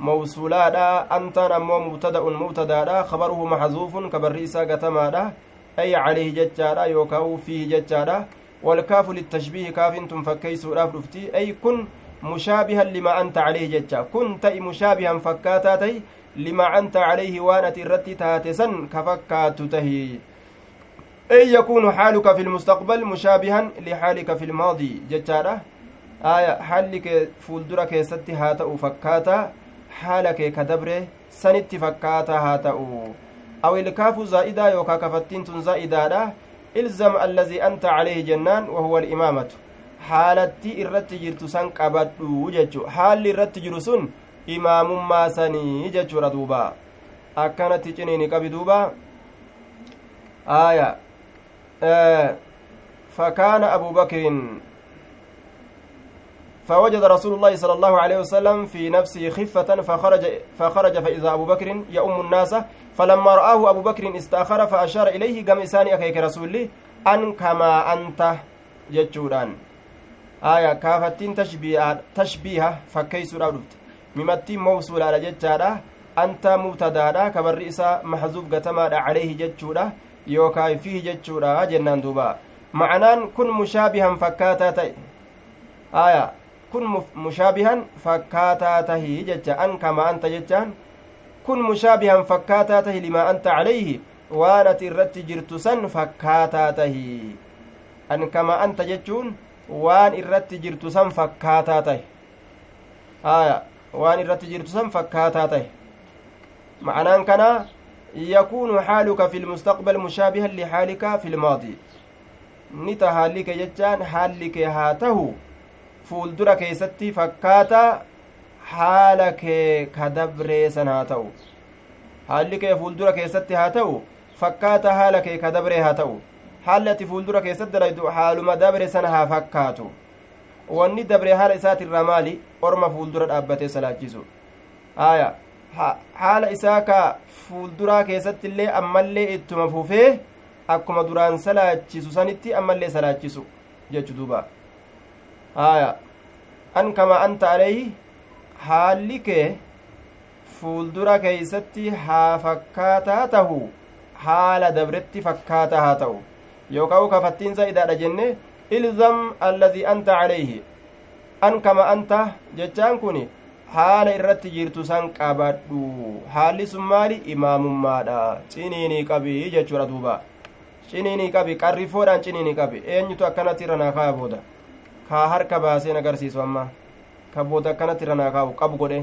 موصولة أنت أمو مبتدأ مبتدأ خبره محذوف كبر إسا قتما أي عليه جتشارا يوكاو فيه جتشارا والكاف للتشبيه كاف تنفكيس راف رفتي. أي كن مشابها لما أنت عليه جتشا. كنت مشابها فكاتا تي لما أنت عليه وانت الرتي تاتسا كفكات تهي. أي يكون حالك في المستقبل مشابها لحالك في الماضي جتشارا آية حالك فولدرك ستي هاتأو فكاتا حالك كدبره سنتي فكاتا هاتأو. أو الكاف زائدة يوكا كفتين زائدة anta calayhi jennaan wahuwa alimaamatu haalatti irratti jirtu san qabadhu jechu haalli irratti jiru sun imaamummaa sanii jechuudha duuba akkanatti ciniini qabi duuba aya fakaana abu bakrin فوجد رسول الله صلى الله عليه وسلم في نفسه خفة فخرج فخرج فإذا أبو بكر يؤم الناس فلما رآه أبو بكر استأخر فأشار إليه قام إساني أكيك رسولي أن كما أنت جتشوران آية كافتين تشبيه تشبيه فكيس رابط ممتي موصول على جتشارة أنت مبتدادا كبر إسا محذوب قتما عليه جتشورة يوكاي فيه جتشورة جنان دوبا معنان كن مشابها فكاتا تي آية mushaabihan fakkaataa tahii jecha an kama anta jechaan kun mushaabihan fakkaataa tahi limaa anta calayhi waan ati irratti jirtu san fakkaataa tahi an kama anta jechuun waan irratti jirtu san fakkaataa tahi haya waan irratti jirtu san fakkaataa tahi معنى كان يكون حالك في المستقبل مشابها لحالك في الماضي نتا حالك جتان حالك هاته fuuldura keessatti fakkaata haala kee ka dabree san haa ta'u haalli kee fuuldura keessatti haa ta'u fakkaata haala kee ka dabree haa ta'u haalli ati fuuldura keessatti dalaydu haaluma dabre sana haa fakkaatu wanni dabree haala isaatirraa maali orma fuuldura dhaabbatee salaachisu aya haala isaa ka fuulduraa keessatti illee ammallee ittuma fufee akkuma duraan salaachisu sanitti ammallee salaachisu jechu duuba haya an kama anta alayhi haalli kee fuuldura keeysatti haa fakkaataa tahu haala dabretti fakkaataa haa ta'u. Yookaa u kafattiin za'idaadha jenne ilzam alladii anta calayhi an kama anta jechaan kun haala irratti jirtu san qabadhu. Haalli sun maali? Imaamummaadha. Ciniinii qabi jechuudha duuba. Ciniinii qabi qarrifoodhaan ciniinii qabi. Eenyutu akkanatti irra naa kaaya booda kaa harka baaseen agarsiisu amma ka booda akkanatti irra naa kaa'u qabu godhe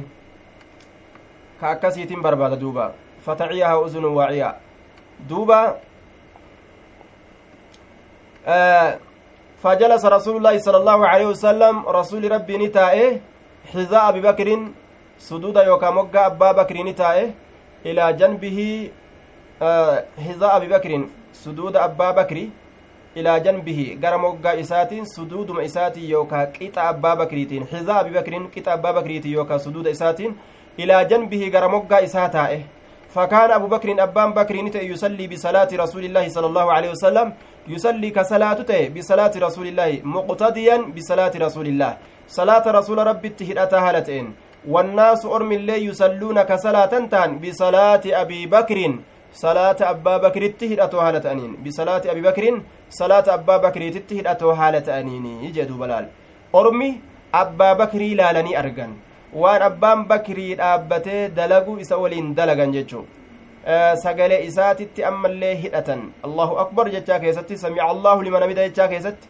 ka akkasiitiin barbaada duuba fataciyaha uzunun waaciya duuba فجلس رسول الله صلى الله عليه وسلم رسول ربي نتائه حذاء أبي بكر سدود يوكا مقا أبا بكر نتائه إلى جنبه حذاء أبي بكر سدود أبا بكر ilaa janbihi gara moggaa isaatiin suduuduma isaatiin yookaa qixa abbaa bakriitiin xizaa abi bakriin qixa abbaa bakriitiin yookaa suduuda isaatiin ilaa janbihi gara moggaa isaa taa'e فكان أبو بكر أبان بكر يصلي بصلاة رسول الله صلى الله عليه وسلم يصلي كصلاته بصلاة رسول الله مقتديا بصلاة رسول الله صلاة رسول ربي تهدأتها هالتين والناس أرم اللي يصلون كصلاة تان بصلاة أبي بكر abbaa bakritti hidhatoo haala ta'aniin bisalaati abi bakriin salaata abbaa bakriititti hidhatoo haala ta'aniini jedhu balaal ormi abbaa bakrii laalanii argan waan abbaan bakrii dhaabbatee dalagu isa waliin dalagan jechuu sagalee isaatitti ammallee hidhatan allahu akbar jechaa keessatti samica allahu liman hamida jechaa keessatti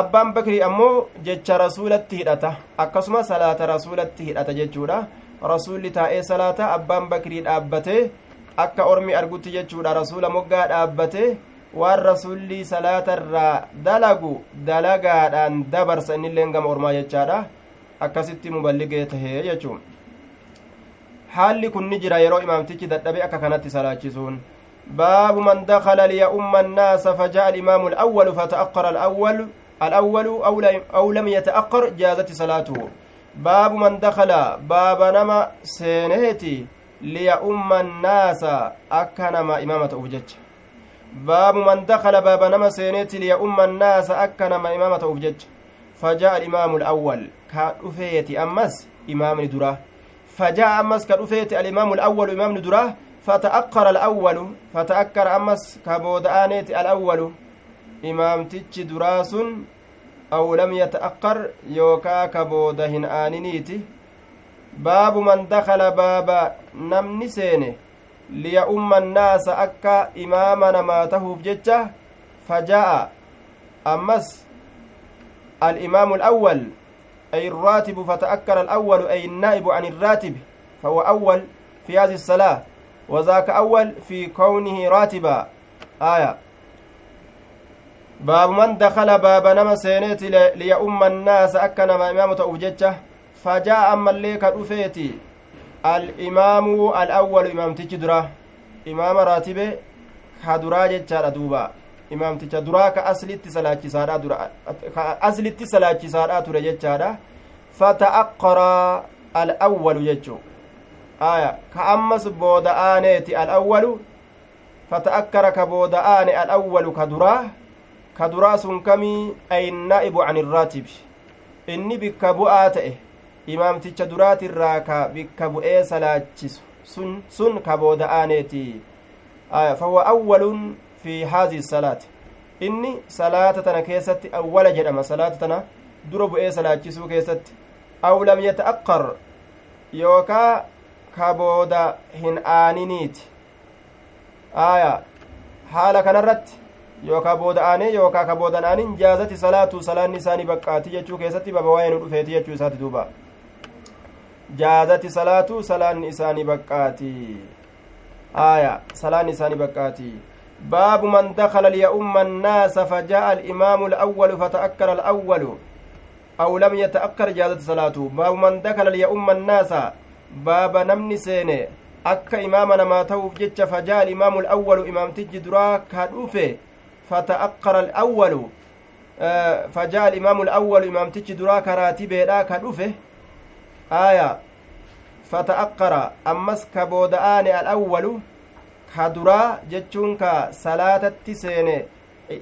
abbaan bakrii ammoo jecha rasuulatti hidhata akkasuma salaata rasuulatti hidhata jechuudha rasuulli taa'ee salaata abbaan bakrii dhaabbatee akka ormi argutti jechuudha rasuula moggaa dhaabbate waan rasuulli salaatarraa dalagu dalagaadhaan dabarsa innilleen gama ormaa jechaadha akkasitti muballigee tahee jechuun haalli kun ni jira yeroo imaamtichi dadhabe akka kanatti salaachisuun باب من دخل ليؤم الناس فجاء الإمام الأول فتأخر الأول الأول أو لم يتأخر جازت صلاته باب من دخل باب نما سينهتي ليؤم الناس أكنما إمامة أوجج باب من دخل باب نما سينهتي ليؤم الناس أكنما إمامة أوجج فجاء الإمام الأول. كأفيتي أمس إمام دراه فجاء أمس كأفيتي الإمام الأول إمام دراه فتأكر الأول. فتأكر أمس كبود آنيت الأول. إمام تتش دراس أو لم يتأكر يوكا كبود هن آنينيتي باب من دخل باب نمني سينه ليؤم الناس أكا إمامنا ما تهوب ججة فجاء. أمس الإمام الأول أي الراتب فتأكر الأول أي النائب عن الراتب فهو أول في هذه الصلاة وذاك أول في كونه راتبا. آية. باب من دخل باب نما سينيت ليؤم الناس أكنما إمامة أوججة فجاء أما اللي كدفيتي الإمام الأول إمام تجدرة إمام راتبه كدرا جتشارة دوبا imaamticha duraa ka aslitti salaachisaadha dura ka aslitti salaachisaadha ture jechaadha fata'aqqara al'awwalu jechuu aya ka ammas booda'aaneeti al'awwalu fata'akkara ka booda'aane al'awwalu ka duraa ka duraa sun kamii aynnaa'ibu an irraatibi inni bikka bu'aa ta'e imaamticha duraatirraa ka bikka bu'ee salaachisu sun sun ka booda'aaneeti aya fahuwa awwalun fi haadii salaati. Inni salaata tana keessatti awwala jedhama. Salaata tana dura bu'ee salaachisuu keessatti. Aw lam yata'aqqar yookaa ka booda hin aaniniiti. Aya haala kanarratti yookaa booda aanee yookaa ka boodan aanin jaazati salaatu salaanni isaanii baqqaati jechuu keessatti baba waa'ee nu dhufeeti jechuu isaati duuba jaazati salaatu salaanni isaanii baqqaati aya salaanni isaanii baqqaati باب من دخل ليؤم الناس فجاء الإمام الأول فتأكر الأول أو لم يتأكر جازت صلاته باب من دخل ليؤم الناس باب نمني سيني namaa ta'uuf jecha fajaa alimaamu alawwalu imaamtichi duraa ka dhufe fata'aqqara alawwalu fajaa alimaamu alawwalu imaamtichi duraa karaatibeedha ka dhufe aya fata'aqqara ammas ka booda'aane alawwalu ka duraa jechuun ka salaatatti seene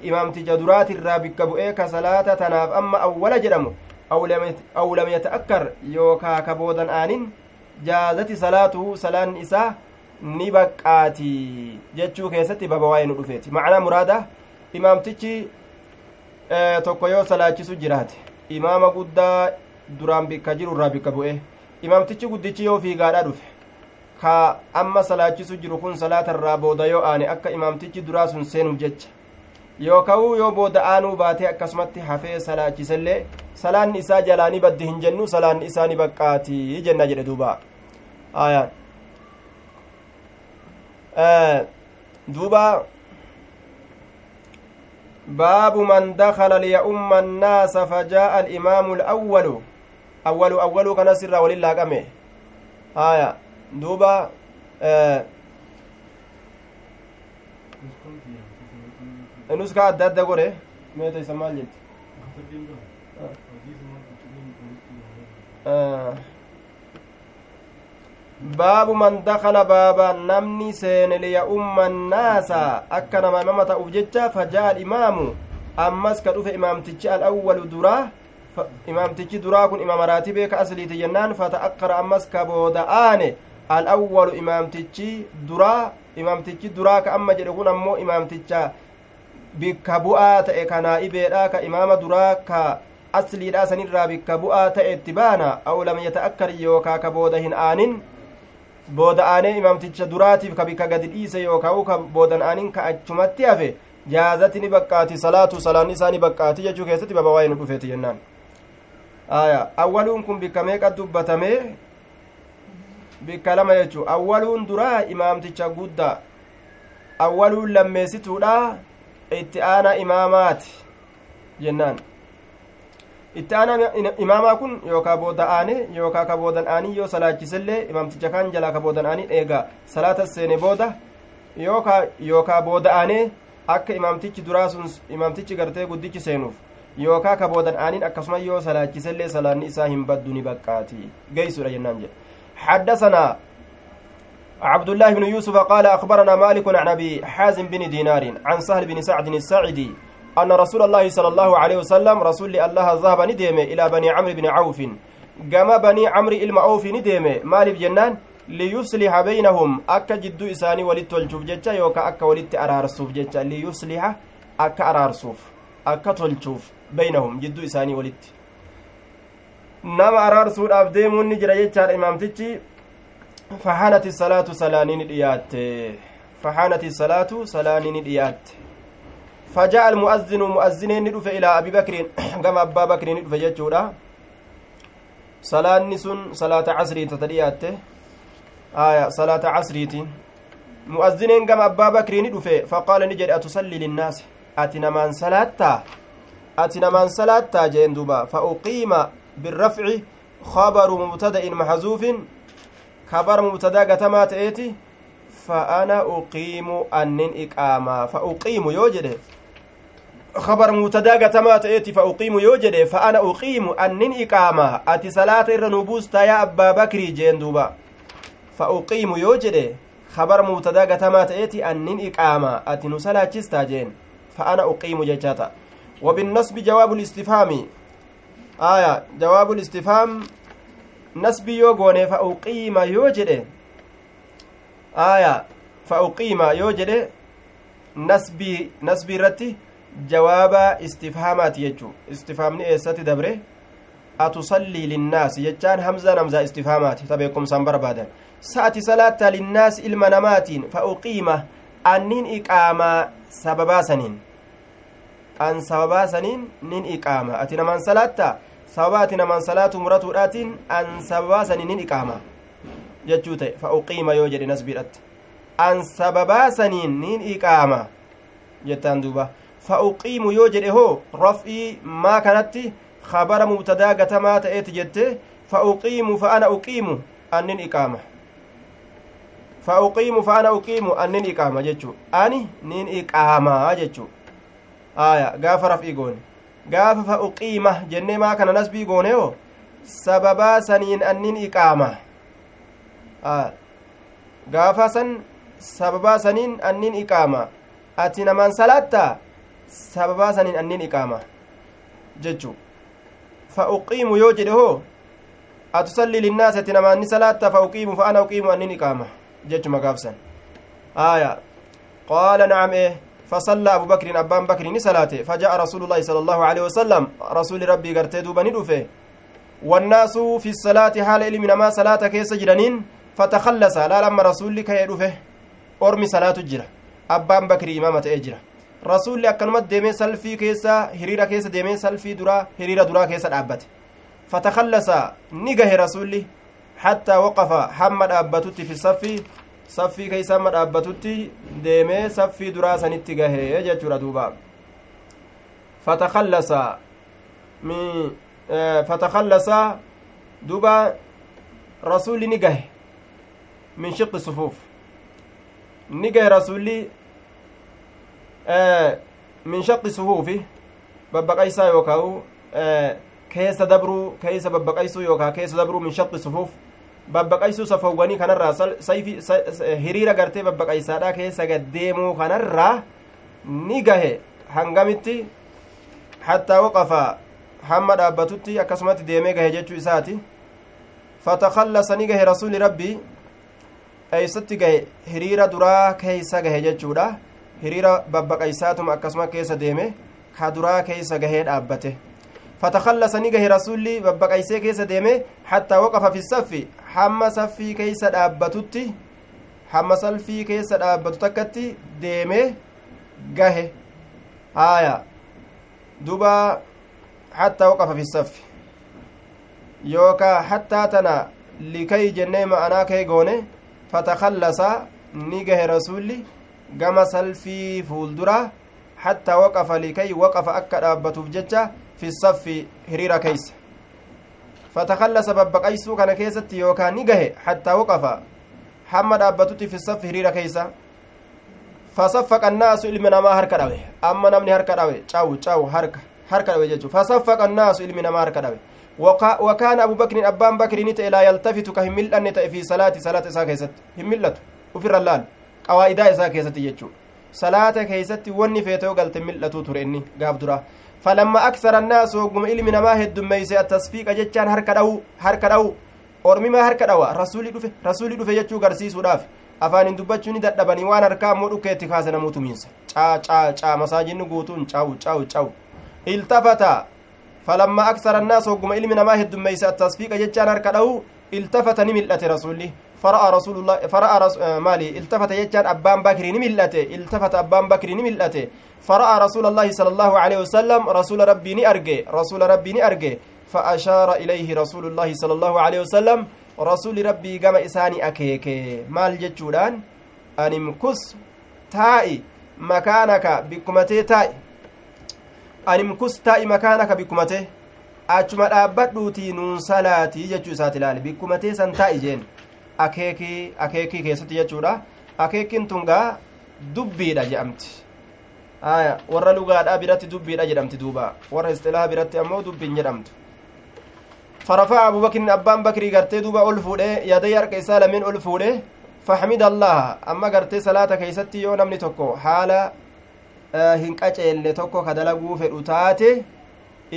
imaamticha duraatirraa bikka bu'ee ka salaata tanaaf amma awwala jedhamu aw lam yata'akkar yookaa ka boodan aanin jaazati salaatuhu salaan isaa ni baqqaati jechuu keessatti baba waa'ee nu dhufeeti macnaa muraada imaamtichi tokko yoo salaachisu jiraate imaama guddaa duraan bikka jiru irraa bikka bu'ee. Imaamtichi guddichi yoo fiigaadhaa dhufe ka amma salaachisu jiru kun salaata irraa booda yoo aane akka imaamtichi duraa sun seenuuf jecha. Yooka'uu yoo booda aanuu baatee akkasumatti hafee salaachisellee salaan isaa jalaanii baddi hin jennu salaanni isaa ni baqqaatii jenna jedhe duuba. Duuba. Baabu man dakala liya'umma annaasa fajaa'a alimaamu alawwalu. أول كان سر ولله كمه آية دوبا آه نسخة أدى أدى قرأ ميتا يسمى جلت آه baabu man dakala baaba namni seene liya'umma annaasa akka nama imama ta'uuf jecha fajaa alimaamu ammas ka dhufe imaamtichi alawwalu duraa imaamtichi duraa kun imaama raatibee ka asliiti jennaan fata'akkara ammas ka booda aane alawwalu imaamtichi duraa imaamtichi duraa ka amma jedhe kun ammoo imaamticha bikka bu'aa ta'e ka naa'ibeedha ka imaama duraa ka asliidha sanirraa bikka bu'aa ta'e itti baana aw lam yata'akkar yookaa ka booda hin aanin booda aanee imaamticha duraatiif ka bikka gadi dhiise yookaan ka boodan aaniin ka achumatti hafe jaazati ni baqqaati salaatu salaanni isaa ni baqqaati jechuu keessatti baba nu dhufeeti jennaan awwaluun kun bikka meeqa dubbatamee bikka lama jechuu awwaluun duraa imaamticha guddaa? Awwaluun lammeessituudha? Itti aanaa imaamaati jennaan. Itti aanaa imaamaa kun yookaa booda aane yookaa ka boodan aanii yoo salaachisellee imaamticha kaan jalaa ka boodan aanii eega salaata seene booda yookaa booda aanee akka imaamtichi duraa sun imaamtichi gartee guddichi seenuuf yookaa ka boodan aanin akkasuma yoo salaachisellee salaanni isaa hin baddu ni baqqaati geeysudha jennaan jedhe حدثنا عبد الله بن يوسف قال أخبرنا مالك عن أبي حازم بن دينار عن سهل بن سعد الساعدي أن رسول الله صلى الله عليه وسلم رسول الله ذهب ندم إلى بني عمرو بن عوف banii camri ilma oofii ni deeme maaliif jennaan liyusliha beynahum akka jidduu isaanii walitti tolchuuf jecha yookaan akka walitti araarsuuf jecha liyusliha akka tolchuuf beynahum jidduu isaanii walitti nama araarsuudhaaf deemuun ni jira jechaadha imaamtichi fahanati salaatu salaanii ni dhiyaatte fahanati salaatu salaanii ni dhiyaatte فجاء المؤذن مؤذنين ندف إلى أبي بكر كما أبا بكر ندف sun salaata casriiti tadhiyaatte aya salaata casriiti mu'azzineen gama abbaa bakrii ni dhufe faqaala ni jedhe atusalli linnaasi ati namaan salaattaa ati namaan salaattaa jeen duba fa uqiima birrafci khabaru mubtada'in maxzuufin kabara mubtadaa gatamaa ta'eeti fa ana uqiimu annin iqaamaa fa uqiimu yoo jedhe خبر مبتدا قتما تأتي فأقيم يوجد فأنا أقيم أنن إقامة أتي صلاة الرنوبوس يا أبا بكري جين فأقيم يوجد خبر مبتدا قتما تأتي أنن إقامة أتي نسلا جستا جين فأنا أقيم ججاتا وبالنصب جواب الاستفهام آية جواب الاستفهام نسبي يوغوني فأقيم يوجد آية فأقيم يوجد نسبي نسبي رتي jawaaba istifhaamaati jechuu istifhaamni eessatti dabre atusallii linnaasi jechaan hamzaan hamzaa istifhaamaati ta beekumsaan barbaadan sa'ati salaata linnaasi ilma namaatiin fa uqiima annin iqaamaa sababaasaniin an sababaasaniin nin iqaama ati namaan salaatta sababa ati namaan salaatu muratuudhaatiin an sababaasaniin nin iqaama jechuu ta'e fa uqiima yoo jedhe nasbiidhatte an sababaasaniin nin iqaama jettaan duuba فأقيم يوجد هو رفعي ما كانت خبر مبتدا قتما تأتي جت فأقيم فأنا أقيم أنن إقامة فأقيم فأنا أقيم أنن إقامة جتشو أني نين إقامة جتشو آية غاف رفعي قون غاف فأقيمة جنة ما كان نسبي قونه سببا سنين أنن إقامة آه غاف سن سببا سنين أنن إقامة أتي نمان صلاة sababaa saniin anniin iqaama jechu fa uqiimu yoo jedhe hoo atusallii linnaasi ati namaanni salaatta fa uqiimu fa ana uqiimu anniin iqaama jechuma gaafsan aya qaala nacam ee فصلى أبو بكر أبان بكر نسلاته فجاء رسول الله صلى الله عليه وسلم. رسول ربي قرتي دوبا ندفه والناس في الصلاة حال إلي من ما صلاة كيس جرانين فتخلص. لا لما رسول لك يدفه أرمي صلاة الجرة أبان بكر إمامة أجرة rasuulli akkanumatti deemee salfii keessa hiriira keessa deemee salfii duraa hiriira duraa keessa dhaabbate fatakallasa ni gahe dhaabbatutti fi saffii saffii keessa hamma dhaabbatutti deemee saffii duraa sanitti gahee jechuudha duuba fatakallasa mi fatakallasa duuba rasuulli ni gahe min shiqi sufuuf ni gahe rasuulli min shaqi sufuufi babbaqaysaa yookaa keessa dabruu keessa babbaqaysuu yookaa keessa dabruu min shaqi babbaqaysuu safawwanii kanarraa sayfi hiriira gartee babbaqaysaadha keessa gaddeemuu kanarraa ni gahe hangamitti hattaa waqafa hamma dhaabbatutti akkasumatti deemee gahe jechuu isaati fatakallasa ni gahe rasuli rabbii eeysatti gahe hiriira duraa keeysa gahe jechuudha hiriira babbaqaysaatuma akkasuma keessa deeme ka duraa keessa gahee dhaabbate rasulli babbaqaysee keessa deeme hattaa waqafa fi saffi hamma saffii keessa dhaabbatutti hamma salfii keessa dhaabbatu takkatti deeme gahe haaya duba hattaa waqafa fi saffi yookaa hattaa tana likay jennee ma'anaa kee goone fatakallasa ni gahe rasulli gama salfii fuuldura hattaa waqafa likay waqafa akka dhaabbatuuf jecha fi saffi hiriira keeysa fatakallasa babbaqaysuu kana keessatti yookaan ni gahe hattaa waqafa hamma dhaabbatutti fi saffi hiriira keeysa fasaffaqa annaasu ilmi namaa harka dhawe amma namni harka dhawe cawu cawu harka harka dhawe jechu fasaffaqa annaasu ilmi namaa harka dhawe وكان أبو بكر أبان بكر نتا لا يلتفت كهمل أن في صلاة صلاة إساء كيست وفر اللال قوائدا إساء كيست صلاة كيست وني فيتو قلت ملتو تريني قاب درا فلما أكثر الناس وقم إلي من ما هد ميسي التصفيق جتشان هركا دو هركا دو ormi maa harka dhawa rasuuli dhufe rasuuli dhufe jechuu garsiisuudhaaf afaanin dubbachuu ni dadhabanii waan harkaa ammoo dhukeetti kaase namuu tumiinsa caa caa caa masaajinni guutuun caawu caawu caawu iltafata falammaa aksara annaas hogguma ilmi namaa heddummeeyse attasfiiqa jechaan harka dhawu iltafata ni mil'ate rasuulli rasuulullah fara'a maali iltafata jechaan abbaan bakrii ni mil'ate iltafata abbaan bakrii ni mil'ate fara'a rasuulallahi sala allahu aleyhi wasalam rasuula rabbii ni arge rasuula rabbii ni arge فأشار إليه رسول الله صلى الله عليه وسلم رسول ربي قام إساني أكيك مال جتشودان أن امكس تائي مكانك بكمتي تائي أن امكس تائي مكانك بكمتي nuun salaatii jechuu isaati ilaali bikkumatee san taa'i jeen akeekii akeekii keessatti jechuudha. Akeekiin tungaa dubbiidha jedhamti. Aya warra lugaadhaa biratti dubbiidha jedhamti duuba. Warra isxilaa biratti ammoo dubbiin jedhamtu. Farafa'a abubakrin abbaan bakirii gartee duuba ol fuudhe yaadai harka isaa lameen ol fuudhe faxmid allaha amma gartee salaata keeysatti yoo namni tokko haala eh, hin qaceelle tokko ka dalaguu fedhu taate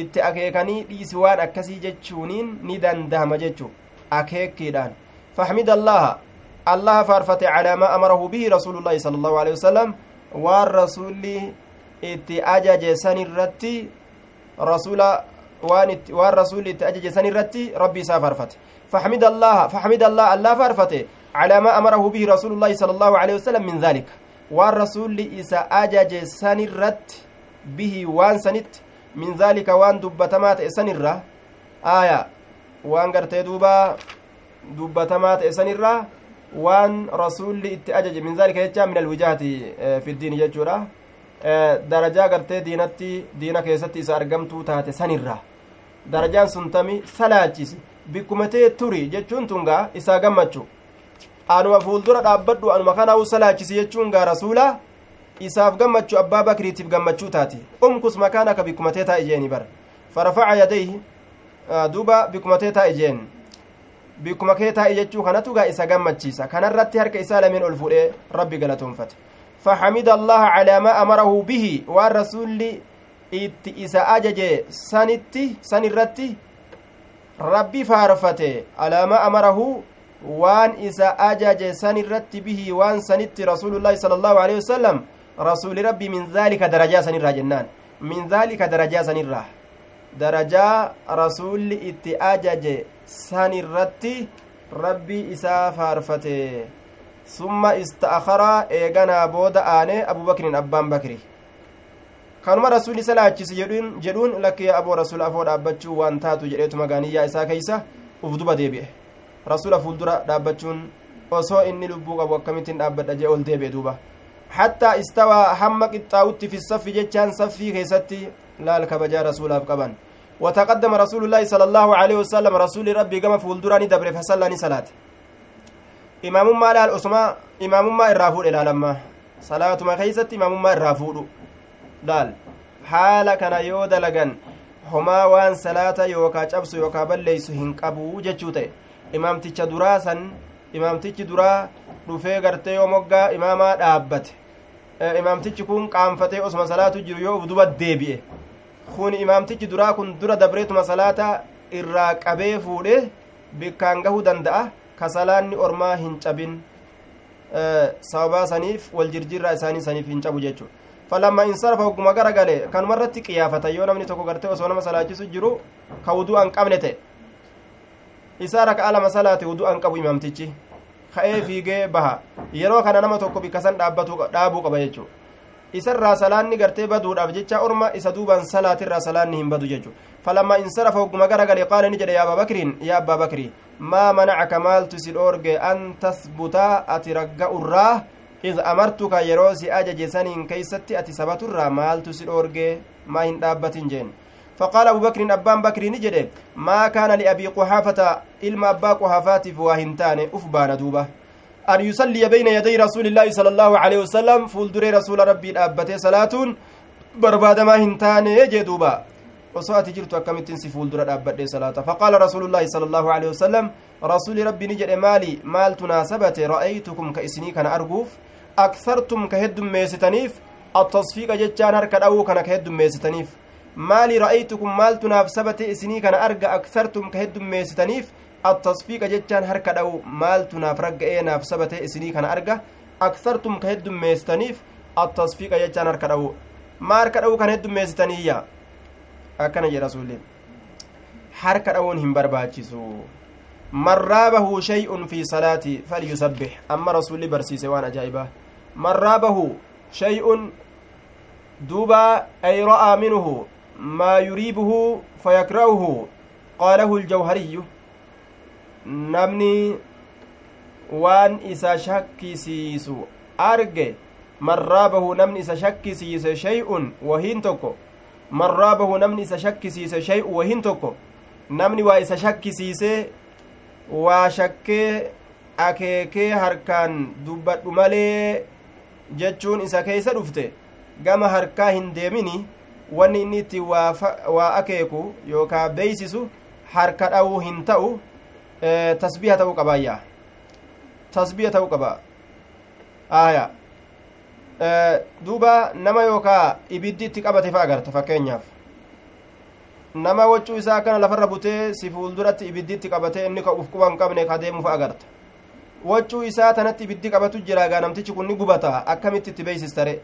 itti akeekanii dhiisi waan akkasii jechuuniin ni dandahama jechuu. Akeekkiidhaan. Allaha allaha faarfate calaa maa amarahu bihi rasuulu llaahi sala allahu alehi wasalam waan rasulli itti ajaje san irratti rasula waan rasuulli itti ajaje san irratti rabbi isaa faarfate فحمد الله فحمد الله الله فارفته على ما أمره به رسول الله صلى الله عليه وسلم من ذلك والرسول إسا أجج سنرت به وان سنت من ذلك وان دبتمات سنرة آية وان قرتي دوبا دبتمات سنرة وان رسول إتأجج من ذلك يجا من الوجهة في الدين يجورا darajaa gartee diinatti diina keessatti isa argamtuu taate sanirra darajaan sun tami salaachisi bikkumatee turi jechuun tun gaa isaa gammachu anuma fuuldura dhaabbadhu anuma kanaa'u salaachisi jechuun gaa rasuula isaaf gammachu abbaa bakriitiif gammachuu taate umkus makaanaka bikkumatee taa ijeeni bara farafaca yadayhi duuba bikkumatee taa ijeen bikkuma kee taa'i jechuu kanatu gaa isa gammachiisa kanarratti harka isaa lameen ol fuudhee rabbi galatoonfate فحمد الله على ما أمره به والرسول itti isa ajaje sanitti san irratti rabbi faarfate alaama amarahu waan isa ajaje san irratti bihi waan sanitti rasuulullaahi sala allahu alehi wasalam rasuuli rabbi min daalika darajaa sanirraa jennaan min daalika darajaa sanirraa darajaa rasuulli itti ajaje san irratti rabbi isaa faarfate. Summa ista'akara eeganaa booda aane abubakrin abbaan bakri. Kanuma rasuli isa laachisi jedhuun lakkee aboo rasula afoo dhaabbachuu waan taatu jedheetuma gaaniyyaa isaa keeysa uf duba deebi'e. Rasula fuuldura dhaabbachuun osoo inni lubbuu qabu akkamittiin dhaabbadha jee ol deebi'e duuba. Hattaa istawaa hamma qixxaa'utti fi saffi jechaan saffii keessatti laal kabajaa rasuulaaf qaban وتقدم رسول الله صلى الله عليه وسلم رسول ربي كما فولدراني دبر فصلاني صلاه imaamummaa laal osuma imaamummaa irraa fuudhe laalamma salaatuma keeysatti imaamummaa irraa fuudhu laal haala kana yoo dalagan homaa waan salaata yookaa cabsu yookaa balleeysu hin qabuu jechuu ta'e imaamticha duraa san imaamtichi duraa dhufee gartee yoo moggaa imaamaa dhaabbate imaamtichi kun qaanfatee osuma salaatu jiru yoo uf duba kun imaamtichi duraa kun dura dabreetuma salaata irraa qabee fuudhe bikkaan gahuu danda'a kasalaanni ormaa hin cabin sababaa saniif wal jirjirraa isaanii saniif hin cabu jechuudha falamma insarafa hogguma gara gale kanuma irratti qiyaafata yoo namni tokko gartee osoo nama salaachisu jiru ka wuduu an qabne ta'e isaa raka'a lama salaate wuduu an qabu imaamtichi ka'ee fiigee baha yeroo kana nama tokko bikka san dhaabuu qaba jechuudha isarraa salaanni gartee baduudhaaf jecha orma isa duuban salaatirraa salaanni hin badu jechuudha falamma insarafa hogguma gara gale qaala ni jedhe yaa abaa bakriin yaa abbaa bakrii maa manacaka maaltu si dhoorge an tasbutaa ati ragga'urraa id amartuka yeroo si ajaje saniin keeysatti ati sabaturraa maaltu si dhoorge maa hin dhaabbatin jeen فقال أبو بكر أبان بكر نجد ما كان لأبي قحافة إلما أبا قحافات فواهنتان أفبان دوبة أن يصلي بين يدي رسول الله صلى الله عليه وسلم فولدري رسول ربي الأبتي صلاة برباد ما هنتان ati jirtu akkamittiin si fuuldura dhaabbadhe salaata faqaala rasuulullaahi sala allaahu alehi wasalam rasuuli rabbi ni jedhe maali maaltu naasabate ra'aytukum ka isinii kana arguuf akthartum ka heddummeessitaniif attasfiiqa jechaan harka dha'uu kana ka heddummeessitaniif maali ra'aytukum maaltu naaf sabate isinii kana arga akthartum ka heddummeessitaniif attasfiiqa jechaan harka dha'u maaltu naaf ragga'ee naaf sabate isinii kana arga akthartum ka heddummeessitaniif attasfiiqa jechaan harka dha'u maa harka dha'uu kan heddummeessitaniiyya akkana jedha rasuulli harka dha'uun hin barbaachisu man raabahu shay'un fi salaati falyusabbix amma rasuulli barsiise waan ajaa'ibaa man raabahu shay'un duuba ay ra'aa minhu maa yuriibuhu fayakra'uhu qaalahu ljawhariyyu namni waan isa shakkisiisu arge man raabahu namni isa shakkisiise shay'un wahiin tokko man raabahu namni isa shakkisiise shay'un wahiin tokko namni waa isa shakkisiise waa shakkee akeekee harkaan dubbadhu malee jechuun isa keeysa dhufte gama harkaa hin deemini wanni inni itti waa akeeku yookaa beeysisu harka dha'uu hin ta'u tasbiha ta'uu qabaayya tasbiha ta'uu qaba. Aya duuba nama yookaa ibiddi itti qabate fa agarta fakkeenyaaf. Nama waccuu isaa akkana lafarra butee si fuulduratti ibiddi itti qabate inni uf quba hin qabne ka deemu fa agarta. Waccuu isaa tanatti ibiddi qabatu jira gaa namtichi kun ni gubata. Akkamitti itti beeysistare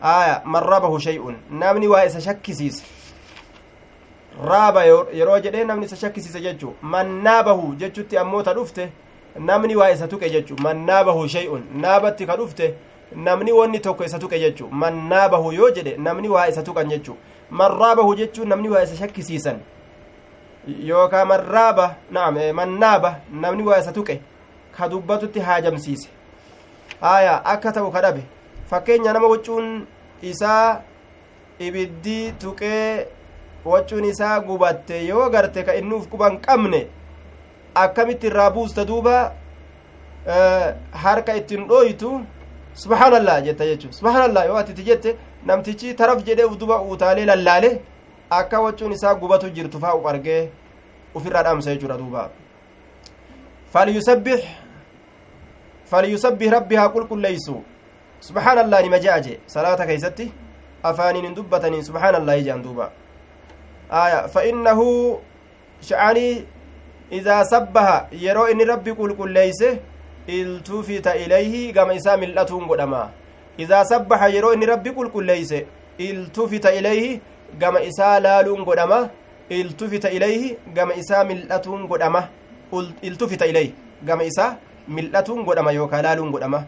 aya man rabahu shay'un. Namni waa isa shakkisiise raaba yeroo jedhee namni isa shakkisiise jechuu man naabahu jechutti ammoo ta dhufte namni waa isa tuqe jechu man shay'un naabatti ka dhufte namni wanni tokko isa tuqe jechu man naabahu yoo jedhe namni waa isa tuqan jechu man raabahu jechuun namni waa isa shakkisiisan yookaa man raaba naam man naaba namni waa isa tuqe ka dubbatutti haajamsiise haya akka ta'u ka dhabe fakkeenya nama waccuun isaa ibiddi tuqee waccuun isaa gubatte yoo garte ka inni uf quban qabne akkamitti irraa buusta duuba harka ittiin dhooytu subhaanallah jetta jechuun subhaanallah yoo ati jette namtichi taraf jedhee duba utaalee lallaale akka waccuun isaa gubatu jirtu faa uf argee ufirraa dhaamsa jechuudha duuba falyusabbix falyusabbih rabbi haa qulqulleeysu subhaanallah nima je'a je salaata keeysatti afaaniin hin dubbatanii subhaanallahi jean duuba aya fa innahu sha'anii idaa sabbaha yeroo inni rabbi qulqulleeyse iltufita ilayhi gama isaa mil'atuun godhama idaa sabbaha yeroo inni rabbi qulqulleeyse iltufita ilayhi gama isaa laaluun godhama iltufita ilayhi gama isaa mil'atuun godhama iltufita ilayhi gama isaa mil'atuun godhama yookaa laaluun godhama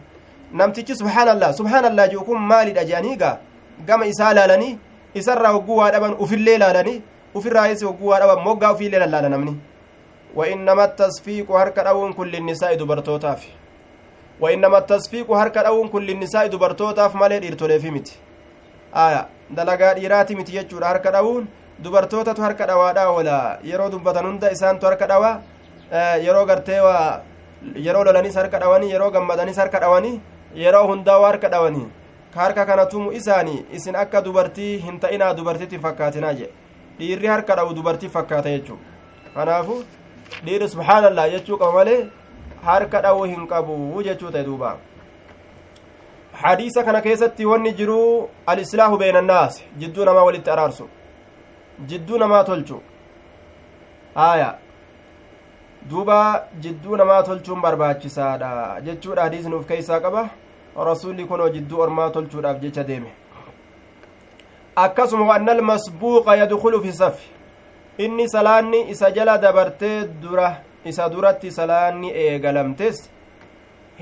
namtichi subhaanallah subhaanallah jeu kun maalidha jeaniiga gama isaa laalanii isarraa hogguu waa dhaban ufillee laalanii ufirraayis hogguu waa dhaban moggaa ufiillee lallaala namni وإنما التصفيق هرك أون كل النساء دبرتوتاف وإنما التصفيق هرك أون كل النساء دبرتوتاف مالي ديرتولي في متي آية دلقا ديراتي متي يجور هرك أون dubartootatu harka dhawaadha wala yeroo dubbatan hunda isaantu harka dhawa yeroo gartee waa yeroo lolanis harka dhawanii yeroo gammadanis harka dhawanii yeroo hundaa harka dhawanii ka harka kana tumu isaanii isin akka dubartii hin ta'inaa dubartitti fakkaatinaa jedhe dhiirri harka dhawu dubartii fakkaata jechuu kanaafu dhiirri subhaanallah jechuu qaba malee harka dhawuu hin qabu jechuu ta'e duuba hadiisa kana keessatti wanni jiru alislaahu beena annaas jidduu namaa walitti araarsu jidduu namaa tolchu haya duuba jidduu namaa tolchuun barbaachisaadha jechuudha hadiisni uf keeysaa qaba rasuulli kunoo jidduu ormaa tolchuudhaaf jecha deeme akkasuma waanna almasbuuqa yadkulu fi safi inni salaanni isa jala dabartee dura isa duratti salaanni eegalamtes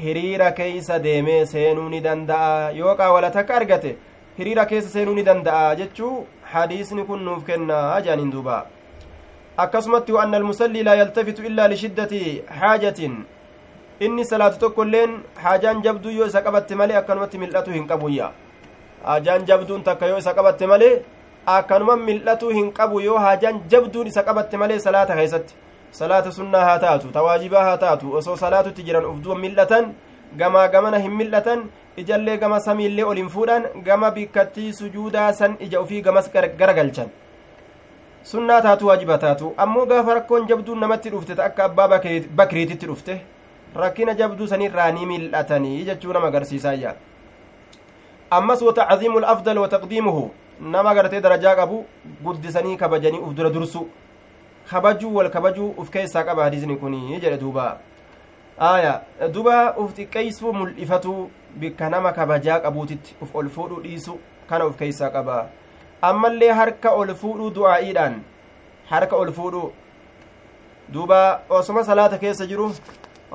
hiriira keeysa deemee seenuu ni danda'a yoo qaawala takka argate hiriira keessa seenuu ni danda'a jechuu hadiisni kun nuuf kennaa jaaniin duuba akkasumatti waanna almusallii laa yaltafitu illaa lishiddati xaajatin inni salaatu tokko illeen haajaan jabduu yoo isa qabatte malee akkanumatti mil'atu hin qabuyya haajaan jabduun takka yoo isa qabatte malee akkanuma mil'atuu hin qabu yoo haajaan jabduun isa qabatte malee salaata keessatti. Salaata sunnaa haa taatu tawaajibaa haa taatu osoo salaatutti jiran uf duba mil'atan gamaa gamana hin mil'atan ijallee gama samiillee ol hin fuudhan gama bikkattii sujuudaa san ija ufii gamas garagalchan sunnaa taatu waajiba taatu. Ammoo gaafa rakkoon jabduun namatti dhufte akka abbaa bakriititti dhufte rakkina jabduu sanirraa ni mil'atanii jechuu nama agarsiisaayya ammas watacziimu lafdal wataqdiimuhu nama gartee darajaa qabu guddisanii kabajanii uf dura dursu kabajuu wal kabajuu uf keessaa qaba hadiisni kun jedhe duuba aya duba uf xiqqeeysuu mul'ifatuu bikka nama kabajaa qabuutitti uf ol fuudhuu dhiisu kana uf keeysaa qaba ammallee harka ol fuudhuu du'aa'iidhaan harka ol fuudhuu duuba osoma salaata keessa jiru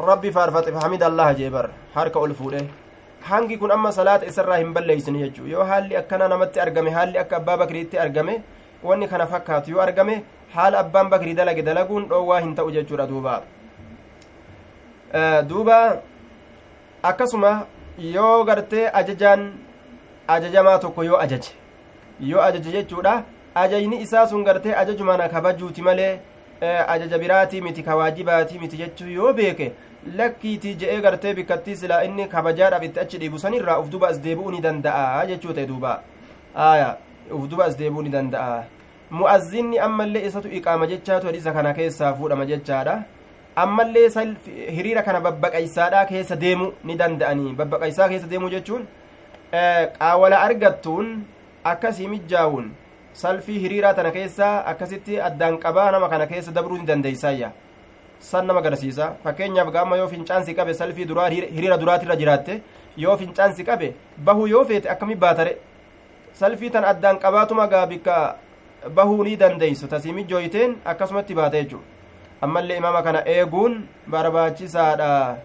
rabbi faarfate hamid allah jee bar harka ol fuudhe hangi kun amma salaata isarraa hin balleeysine jechuu yoo haalli akkana namatti argame haalli akka abbaa bakriitti argame wanni kana fakkaatu yoo argame haala abbaan bakrii dalage dalaguun dhoowwaa hin ta'u jechuudha duuba duuba akkasuma yoo gartee ajajaan ajajamaa tokko yoo ajaje yoo ajaje jechuudha ajajni isaa sun gartee ajajumana kabajuuti malee ajaja biraatii miti ka waajibaatii miti jechuu yoo beeke lakkiitii je'ee gartee bikkattii silaa inni kabajaadhaaf itti achi dhiibu sanirraa uf duba as deebi'uu ni danda'a jechuu ta'e duuba. Aya uf duba as deebi'uu ni danda'a. Mu'azzinni ammallee isatu iqaama jechaatu hadisa kana keessaa fuudhama jechaadha. Ammallee hiriira kana babbaqaysaadha keessa deemu ni danda'anii. Babbaqaysaa keessa deemuu jechuun qaawala argattuun akkasii mijjaawun salfii hiriiraa tana keessaa akkasitti addaan qabaa nama kana keessa dabruu ni dandeeysaayya san nama agarsiisa fakkeenyaaf gaama yoo fincaansi qabe salfii duraa hiriira duraatirra jiraatte yoo fincaansi qabe bahuu yoo feete akkami baatare salfii tan addaan qabaatuma gaa bikka bahuu ni dandeeysu tasii mijjooyteen akkasumatti baata jechuu ammallee imaama kana eeguun barbaachisaadha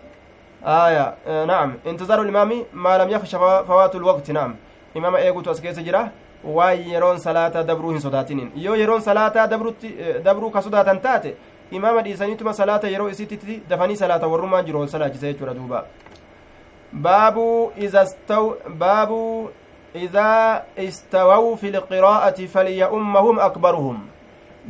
aya naam intizaaru limaami maa lam yaksha fawaatu lwaqti naam imaama eegutu as keessa jira waan yeroon salaataa dabruu hin sodaatinin yoo yeroon salaataa dabruu ka sodaatan taate imaama dhiisaniituma salaata yeroo isitti dafanii salaata warrumaan jiru ol salaachise jechuudha duuba baabu izastaw baabu idaa istawaw fi lqiraa'ati falya'ummahum akbaruhum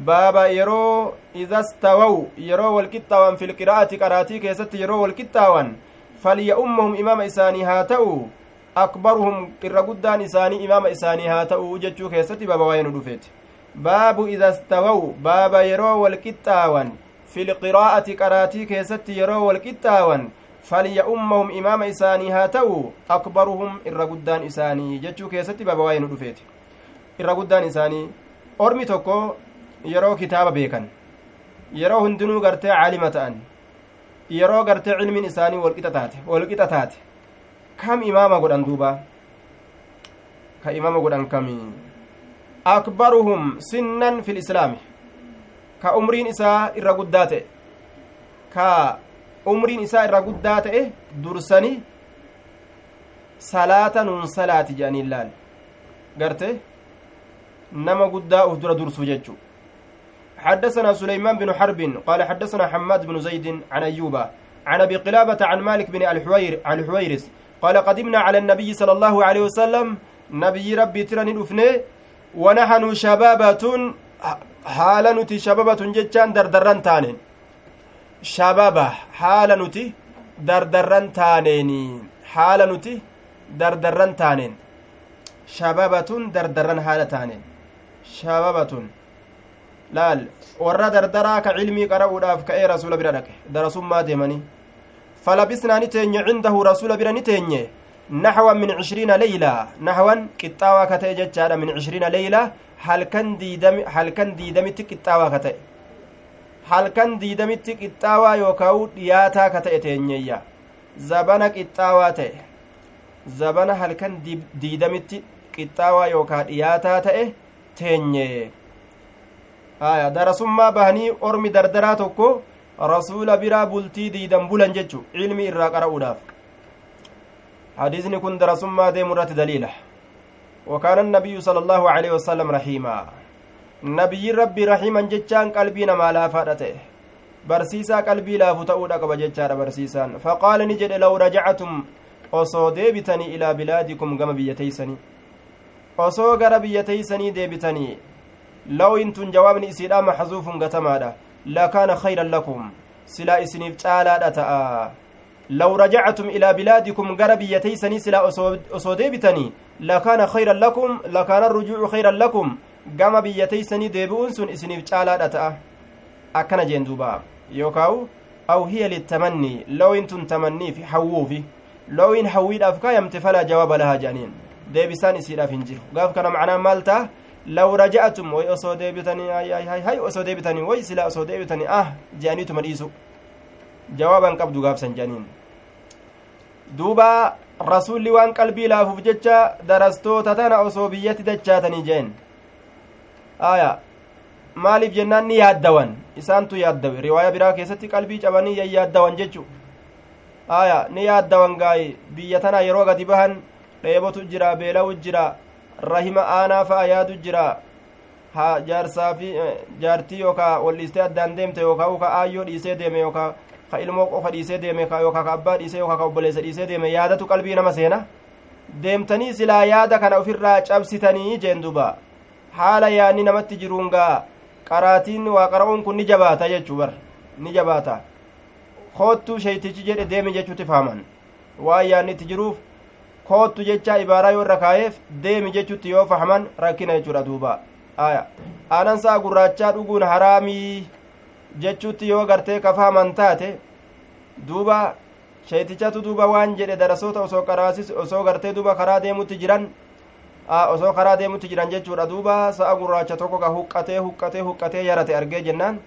baaba yeroo izastawaw yeroo walqixxaawan fi lqiraa'ati qaraatii keessatti yeroo walqixxaawan falya'ummahum imaama isaanii haa ta'u akbaruhum irra guddaan isaanii imaama isaanii haa ta'u jechuu keessatti baaba waa'ee nu dhufeeti baabu ida stawaw baaba yeroo walqixxaawan fi lqiraa'ati qaraatii keessatti yeroo walqixxaawan falya'ummahum imaama isaanii haa ta'u akbaruhum irra guddaan isaanii jechuu keessatti baaba waa'ee nu dhufeeti irra guddaan isaanii ormi tokko yeroo kitaaba beekan yeroo hundinuu gartee caalima ta'an yeroo gartee cilmiin isaanii walqixa taate walqixa taate kam imaama godhan duuba ka imaama godhan kami akbaruhum sinnan fi lislaami ka umriin isaa irra guddaa ta'e ka umriin isaa irra guddaa ta'e dursani salaata nun salaati jedhanii laal garte nama guddaa uf dura dursu jechu حدثنا سليمان بن حرب قال حدثنا حماد بن زيد عن أيوب عن أبي قلابة عن مالك بن الحوير الحويرس قال قدمنا على النبي صلى الله عليه وسلم نبي ربي ترني دفنه ونحن شبابة حال نتي شبابة جتان دردران تانين. شبابة حال نتي دردران تانين حال نتي دردران تانين. شبابة دردران حال تانين. شبابة laal warra dardaraa ka cilmii qara'uudhaaf ka'ee rasuula bira dhaqe darasummaa deemanii فلبسنا نتني عنده رسول نحو naxwan min cishriina leyla naxwan qixxaawaa ka ta'e jechaadha min cishriina leyla halkan diidami halkan diidamitti qixxaawaa ka ta'e halkan diidamitti qixxaawaa yookaa'u dhiyaataa ka ta'e teenyeeyya zabana qixxaawaa ta'e zabana halkan diidamitti qixxaawaa yookaa dhiyaataa ta'e teenye aya darasummaa bahanii ormi dardaraa tokko rasuula biraa bultii diidan bulan jechu ilmi irraa qara'uudhaaf hadiisni kun darasummaa deemu irratti daliila وكان النبي صلى الله عليه وسلم رحيما نبي ربي رحيما جتان قلبي نما لا فادته برسيسا قلبي لا فتؤود قب جتان برسيسان فقال نجد لو رجعتم bilaadikum gama biyya teeysanii osoo gara biyya teeysanii deebitanii law intun jawaabni isiidha maxzuufun gatamaadha lakaana khayran lakum silaa isiniif caalaadha ta'a law rajactum ilaa bilaadikum gara biyya teeysanii silaa osoo deebitanii lakaana khayran lakum lakaana arrujuucu khayran lakum gama biyya teeysanii deebi'uun sun isiniif caalaadha ta'a akkana jeen duuba yookaawu aw hiya litamannii looyin tun tamanniif hawwuufi looyin hawwiidhaaf kaayamte falaa jawaaba lahaa jedhaniin deebisaan isiidhaaf hin jiru gaaf kana macnaan maal ta'a law raja'atum way osoo deebitanii hay hay osoo deebitanii way silaa osoo deebitanii ah je'aniituma dhiisu jawaaban qabdu gaafsan jedhaniin duuba rasuulli waan qalbii laafuuf jecha darastoota tana osoo biyyatti dachaatanii jeen aya maaliif jennaan ni yaaddawan isaantu yaaddawe riwaaya biraa keessatti qalbii cabanii yayyaaddawan jechu aya ni yaaddawan gaayi biyya tana yeroo gadi bahan dheebotu jira beela'u jira rahima aanaa fa'a yaadu jira ha jaarsaa fi jaartii yookaa wal dhiistee addaan deemte yookaa ka aayyoo dhiisee deeme yookaa ka ilmoo qofa dhiisee deeme yookaa ka abbaa dhiisee yookaa ka obboleessa dhiisee deeme yaadatu qalbii nama seena. Deemtanii silaa yaada kana ofirraa cabsitanii jeen duba haala yaanni namatti jiruungaa qaraatiin waa qara'uun kun ni jabaata jechuu bar ni jabaata. Koottuu sheeytichi jedhe deemi jechuutti faaman. Waan yaanni itti jiruuf koottu jecha ibaaraa yoo irra kaayeef deemi jechuutti yoo fahaman rakkina jechuudha duuba. Aya aanan sa'a gurraachaa dhuguun haraamii jechuutti yoo gartee ka fahaman taate duuba sheetichatu duuba waan jedhe darasoota osoo qaraasis osoo gartee duuba karaa deemutti jiran osoo karaa deemutti jiran jechuudha duuba sa'a gurraacha tokko ka huqqatee huqqatee huqqatee yarate argee jennaan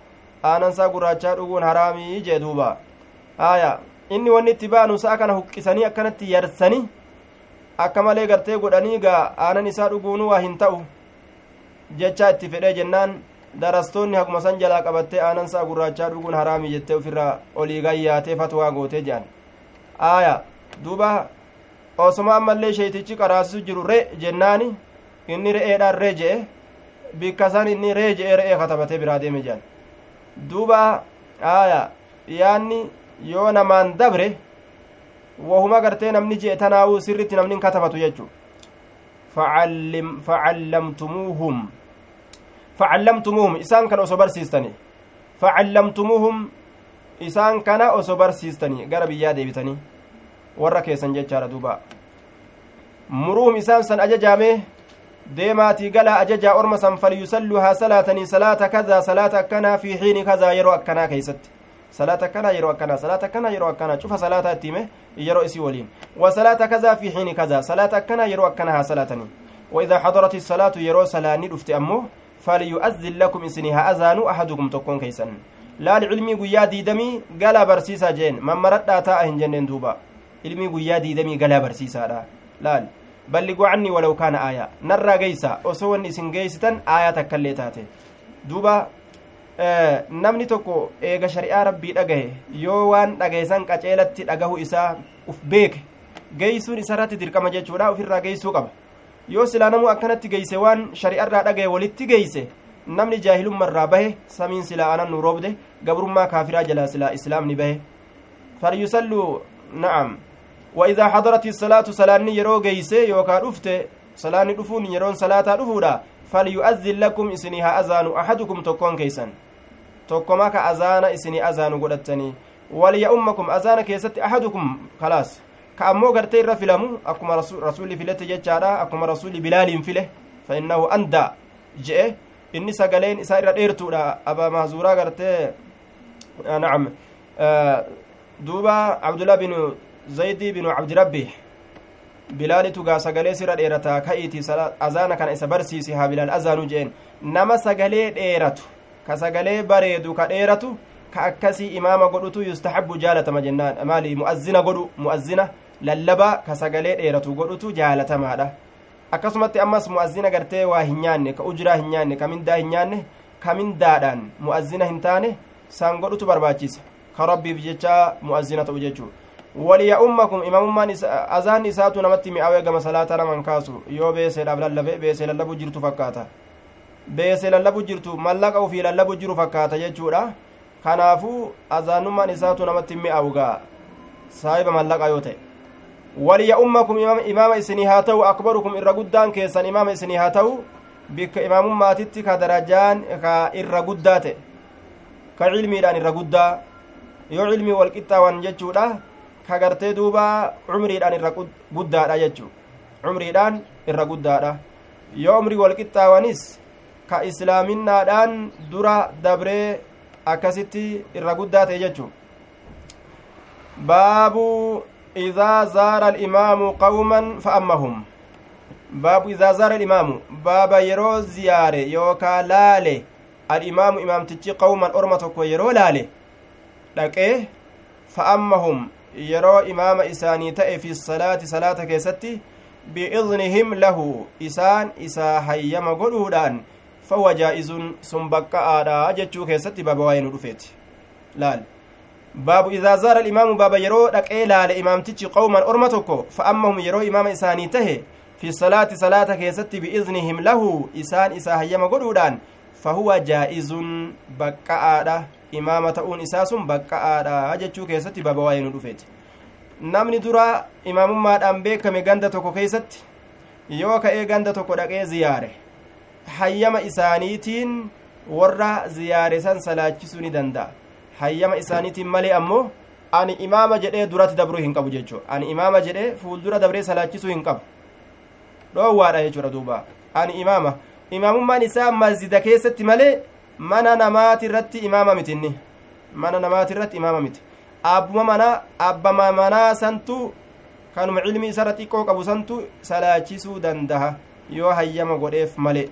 aanan sa'a gurraachaa dhuguun haraamii jee duuba aya inni wanni itti baanu sa'a kana huqqisanii akkanatti yarsanii akka malee gartee godhanii gaa aanan isaa dhuguunuu waa hin ta'u jecha itti fedhee jennaan darastoonni haguma san jalaa qabattee aanan sa'a gurraachaa dhuguun haraamii jettee ofirraa olii gayyaatee fatwaa gootee jedhan aaya duuba osoma ammallee sheetichi qaraasisu jiru re jennaani? Inni re'eedhaan ree je'e? Bikka san inni ree je'e re'ee katabatee biraa deeme jedhan duuba aaya yaanni yoo namaan dabre wahuma gartee namni je'e tanaa'uu sirriitti namni katabatu jechuu. Facallamtumuuhum facallamtumuuhum isaan kana osoo barsiistani facallamtumuuhum isaan kana osoo barsiistanii gara biyyaa deebitanii warra keessan jechaadha duuba muruuhum isaan san ajajaame deemaatii galaa ajajaa orma san falyusalluhaa salaatanii salaata kadaa salaata akkanaa fi xiini kadaa yeroo akkanaa keeysatti salaata akkanaa yeroo akkanaa salaata akkanaa yeroo akkanaa cufa salaata itti hime yeroo isii waliin wa salaata kadaa fi xiini kadaa salaata akkanaa yeroo akkanaa haa salaatanii وإذا حضرت الصلاة يرو سلاني دفت أمو فليؤذن لكم إسني ها أذانو أحدكم تكون كيسن لا العلمي قيا ديدمي قال برسيسا جين من مرد آتاء هنجنين دوبا علمي قيا ديدمي قال برسيسا لا لا بلغوا عني ولو كان آية نرى قيسا أسوان إسن قيستن آية تكاليتاتي دوبا namni tokko eega shari'aa rabbii dhagahe yoo waan dhagahesan qaceelatti dhagahu isaa uf beeke. Geeysuun isarratti dirqama jechuudha ofirraa geeysuu qaba. Yoo silaa namuu akkanatti geeyse waan shari'arraa dhagahe walitti geeyse namni jaahilummarraa bahe samiin silaa anan nu roobde gabrummaa kaafiraa jalaa silaa islaamni bahe falyusalluu na'am وإذا حضرت الصلاة صلاة يرو جيسي يوكا دفته صلاة دفون يرون صلاة دفودا فليؤذن لكم إسنها أذان أحدكم تكون كيسا تكما كأذان إسني أذان قدتني وليأمكم أذان كيست أحدكم خلاص كأمو قرتي رفلمو أكما رسول, رسول فلت ججارا أكما رسول بلال فله فإنه أندى جئ إني سقلين إسائر ديرتو أبا مهزورا قرتي آه نعم آه دوبا عبد الله بن zaydii binu cabdirabbi bilaalitu gaa sagalee sira dheerataa ka'iiti azaana kana isa barsiisi haa bilaal azaanu jeen nama sagalee dheeratu ka sagalee bareedu ka dheeratu ka akkasii imaama godhutu yustahabbu jaalatama jennaan maali mu'azzina godhu mu'azzina lallabaa ka sagalee dheeratu godhutu jaalatamaadha akkasumatti ammas mu'azzina gartee waa hin nyaanne ka ujiraa hin nyaanne ka mindaa hin nyaanne ka mindaadhaan mu'azzina hin taane san godhutu barbaachisa ka rabbiif jecha mu'azzina ta'u jechuu waliya'ummakum imamummaan azaan isaatu namatti mi'aawee gama salaata naman kaasu yoo beeseedhaaf lallabe beesee lallabu jirtu fakkaata beesee lallabu jirtu mallaqa ufii lallabu jiru fakkaata jechuudha kanaafuu azaanummaan isaatu namatti mi'aawu gaa saahiba mallaqa yoo ta'e waliya'ummakum imaama isinii haa ta'u akbarukum irra guddaan keessan imaama isinii haa ta'u bikka imaamummaatitti ka darajaan ka irra guddaa ta'e ka cilmiidhaan irra guddaa yoo cilmii walqixxaawan jechuudha ka gartee duuba cumriidhaan irra guddaadha jechuu cumriidhaan irra guddaadha yoo umrii wal qixxaawanis ka islaaminaadhaan dura dabree akkasitti irra guddaa ta'e jechu baabu alimaamu qawman fa ammahum baabu idaa zaara alimaamu baaba yeroo ziyaare yookaa laale alimaamu imaamtichi qawman orma tokko yeroo laale dhaqee fa ammahum yeroo imaama isaanii ta'e fi salaati salaata keessatti biidnihim lahu isaan isaa hayyama godhuudhaan fahuwa jaa'izun sun baqqa'aadha jechuu keessatti baaba waa'ee nu dhufeeti laal baabu idaa zaara alimaamu baaba yeroo dhaqee laale imaamtichi qawman orma tokko fa ammahum yeroo imaama isaanii tahe fi salaati salaata keessatti biiznihim lahu isaan isaa hayyama godhuudhaan fahuwa jaa'izun baqqa'aadha imaama ta'uun isaa sun baqqa'aadha jechuu keessatti baaba waa'ee nu dhufeeti namni dura imaamummaadhaan beekame ganda tokko keeysatti yoo ka'ee ganda tokko dhaqee ziyaare hayyama isaaniitiin warra ziyaare san salaachisuu ni danda'a hayyama isaaniitiin malee ammoo ani imaama jedhee duratti dabruu hin qabu jechuu ani imaama jedhee fuuldura dabree salaachisuu hin qabu dhoowwaadha jechuudha duuba ani imaama imaamummaan isaa masjida keessatti malee mana namaati irratti imaama mitinni mana namaati imaama miti abbuma manaa abbama manaa santu kanuma cilmi isarra xiqqoo qabu santu salaachisuu dandaha yoo hayyama godheef malee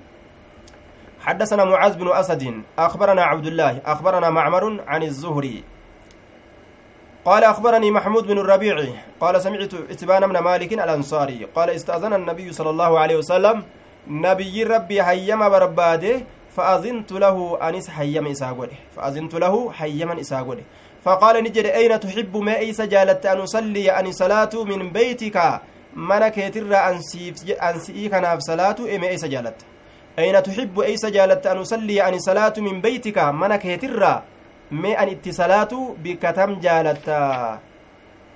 حدثنا معاذ بن أسد أخبرنا عبد الله أخبرنا معمر عن الزهري. قال أخبرني محمود بن الربيع قال سمعت إتبان بن مالك الأنصاري قال استأذن النبي صلى الله عليه وسلم نبي ربي حيما برباده فأذنت له أنس حيما إساغوده فأذنت له حيما إساغوده. فقال نجد أين تحب ما أيس جالت أن أصلي؟ أن صلاة من بيتك. من كيتر أنسئي كناف صلاة إما أيس جالت أين تحب أيس جالت أن أصلي أن صلاة من بيتك؟ من كيتر ما أن اتصالات بكتم جالت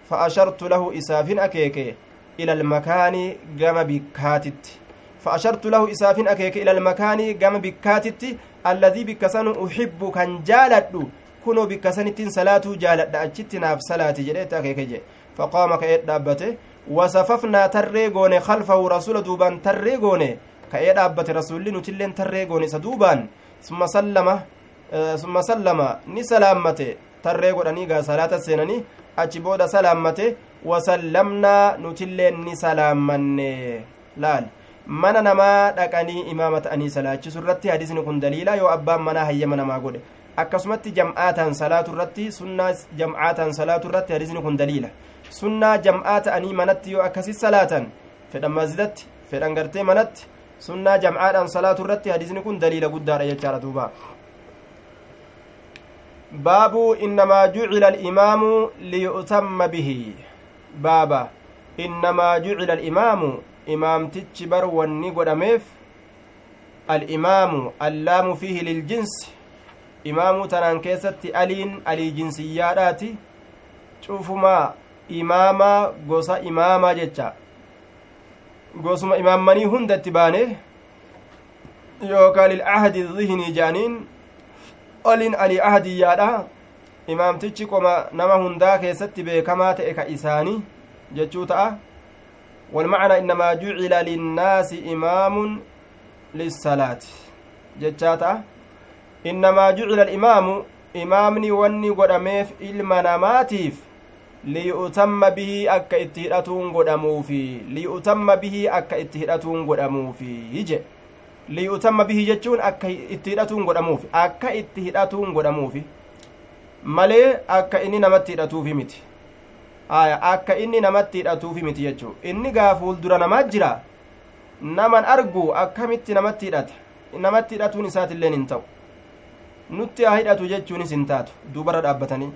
فأشرت له إساف أكيك إلى المكان قام بكاتت. فأشرت له إساف أكيك إلى المكان قام بكاتت. الذي بكسن أحب كان جالت. kunoo bikka sanittiin salaatuu jaaladha achitti naaf salaati jedheetti akeeke jee faqaama ka'ee dhaabbate wasafafnaa tarree goone ka'ee dhaabbate rasulli nutilleen tarree goone isa duubaan summa sallama summa sallama ni salaammate tarree godhanii gaa salaata seenanii achi booda salaammate wasallamnaa nutilleen ni salaammanne laal mana namaa dhaqanii imaama ta'anii salaachisu irratti hadisni kun daliila yoo abbaan manaa hayyama namaa godhe akkasumatti jam'aataan salaatu irratti sunnaa jam'aataan salaatu irratti hadisni kun daliila sunnaa jam'aa ta'anii manatti yoo akkasi salaatan fedhan masjidatti fedhan gartee manatti sunnaa jam'aadhaan salaatu irratti hadisni kun daliila guddaadha jechaadha duuba baabu innamaa jucila alimaamu liyu'tamma bihi baaba innamaa jucila alimaamu imaamtichi bar wanni godhameef alimaamu allaamu fiihi liljinsi imaamuu tanaan keessatti aliin alii jinsiyyaadhaati cufumaa imaamaa gosa imaamaa jecha gosuma imaammanii hunda itti baane yookaan lilcahdi dhihnii jedhaniin oliin alii ahdiyyaadha imaamtichi qoma nama hundaa keessatti beekamaa ta'e ka isaanii jechuu ta'a والمعنى إنما جعل للناس إمام للصلاة جتشاتا innamaa jucila alimaamu imaamni wanni godhameef ilma liyu'tamma bihii akka itti hidhatuun godhamuufi liyu'tamma bihii akka itti hidhatuun godhamuufi je liyu'tamma bihii jechuun akka itti hidhatuun godhamuufi akka itti hidhatuun godhamuufi. Malee akka inni namatti hidhatuufi miti. Aya akka inni namatti hidhatuufi miti jechuu. Inni gaa fuuldura namaa jira naman argu akkamitti namatti hidhata? Namatti hidhatuun isaatilleen hin ta'u. Nutti haa hidhatu jechuunis hin taatu. Duubarra dhaabbatanii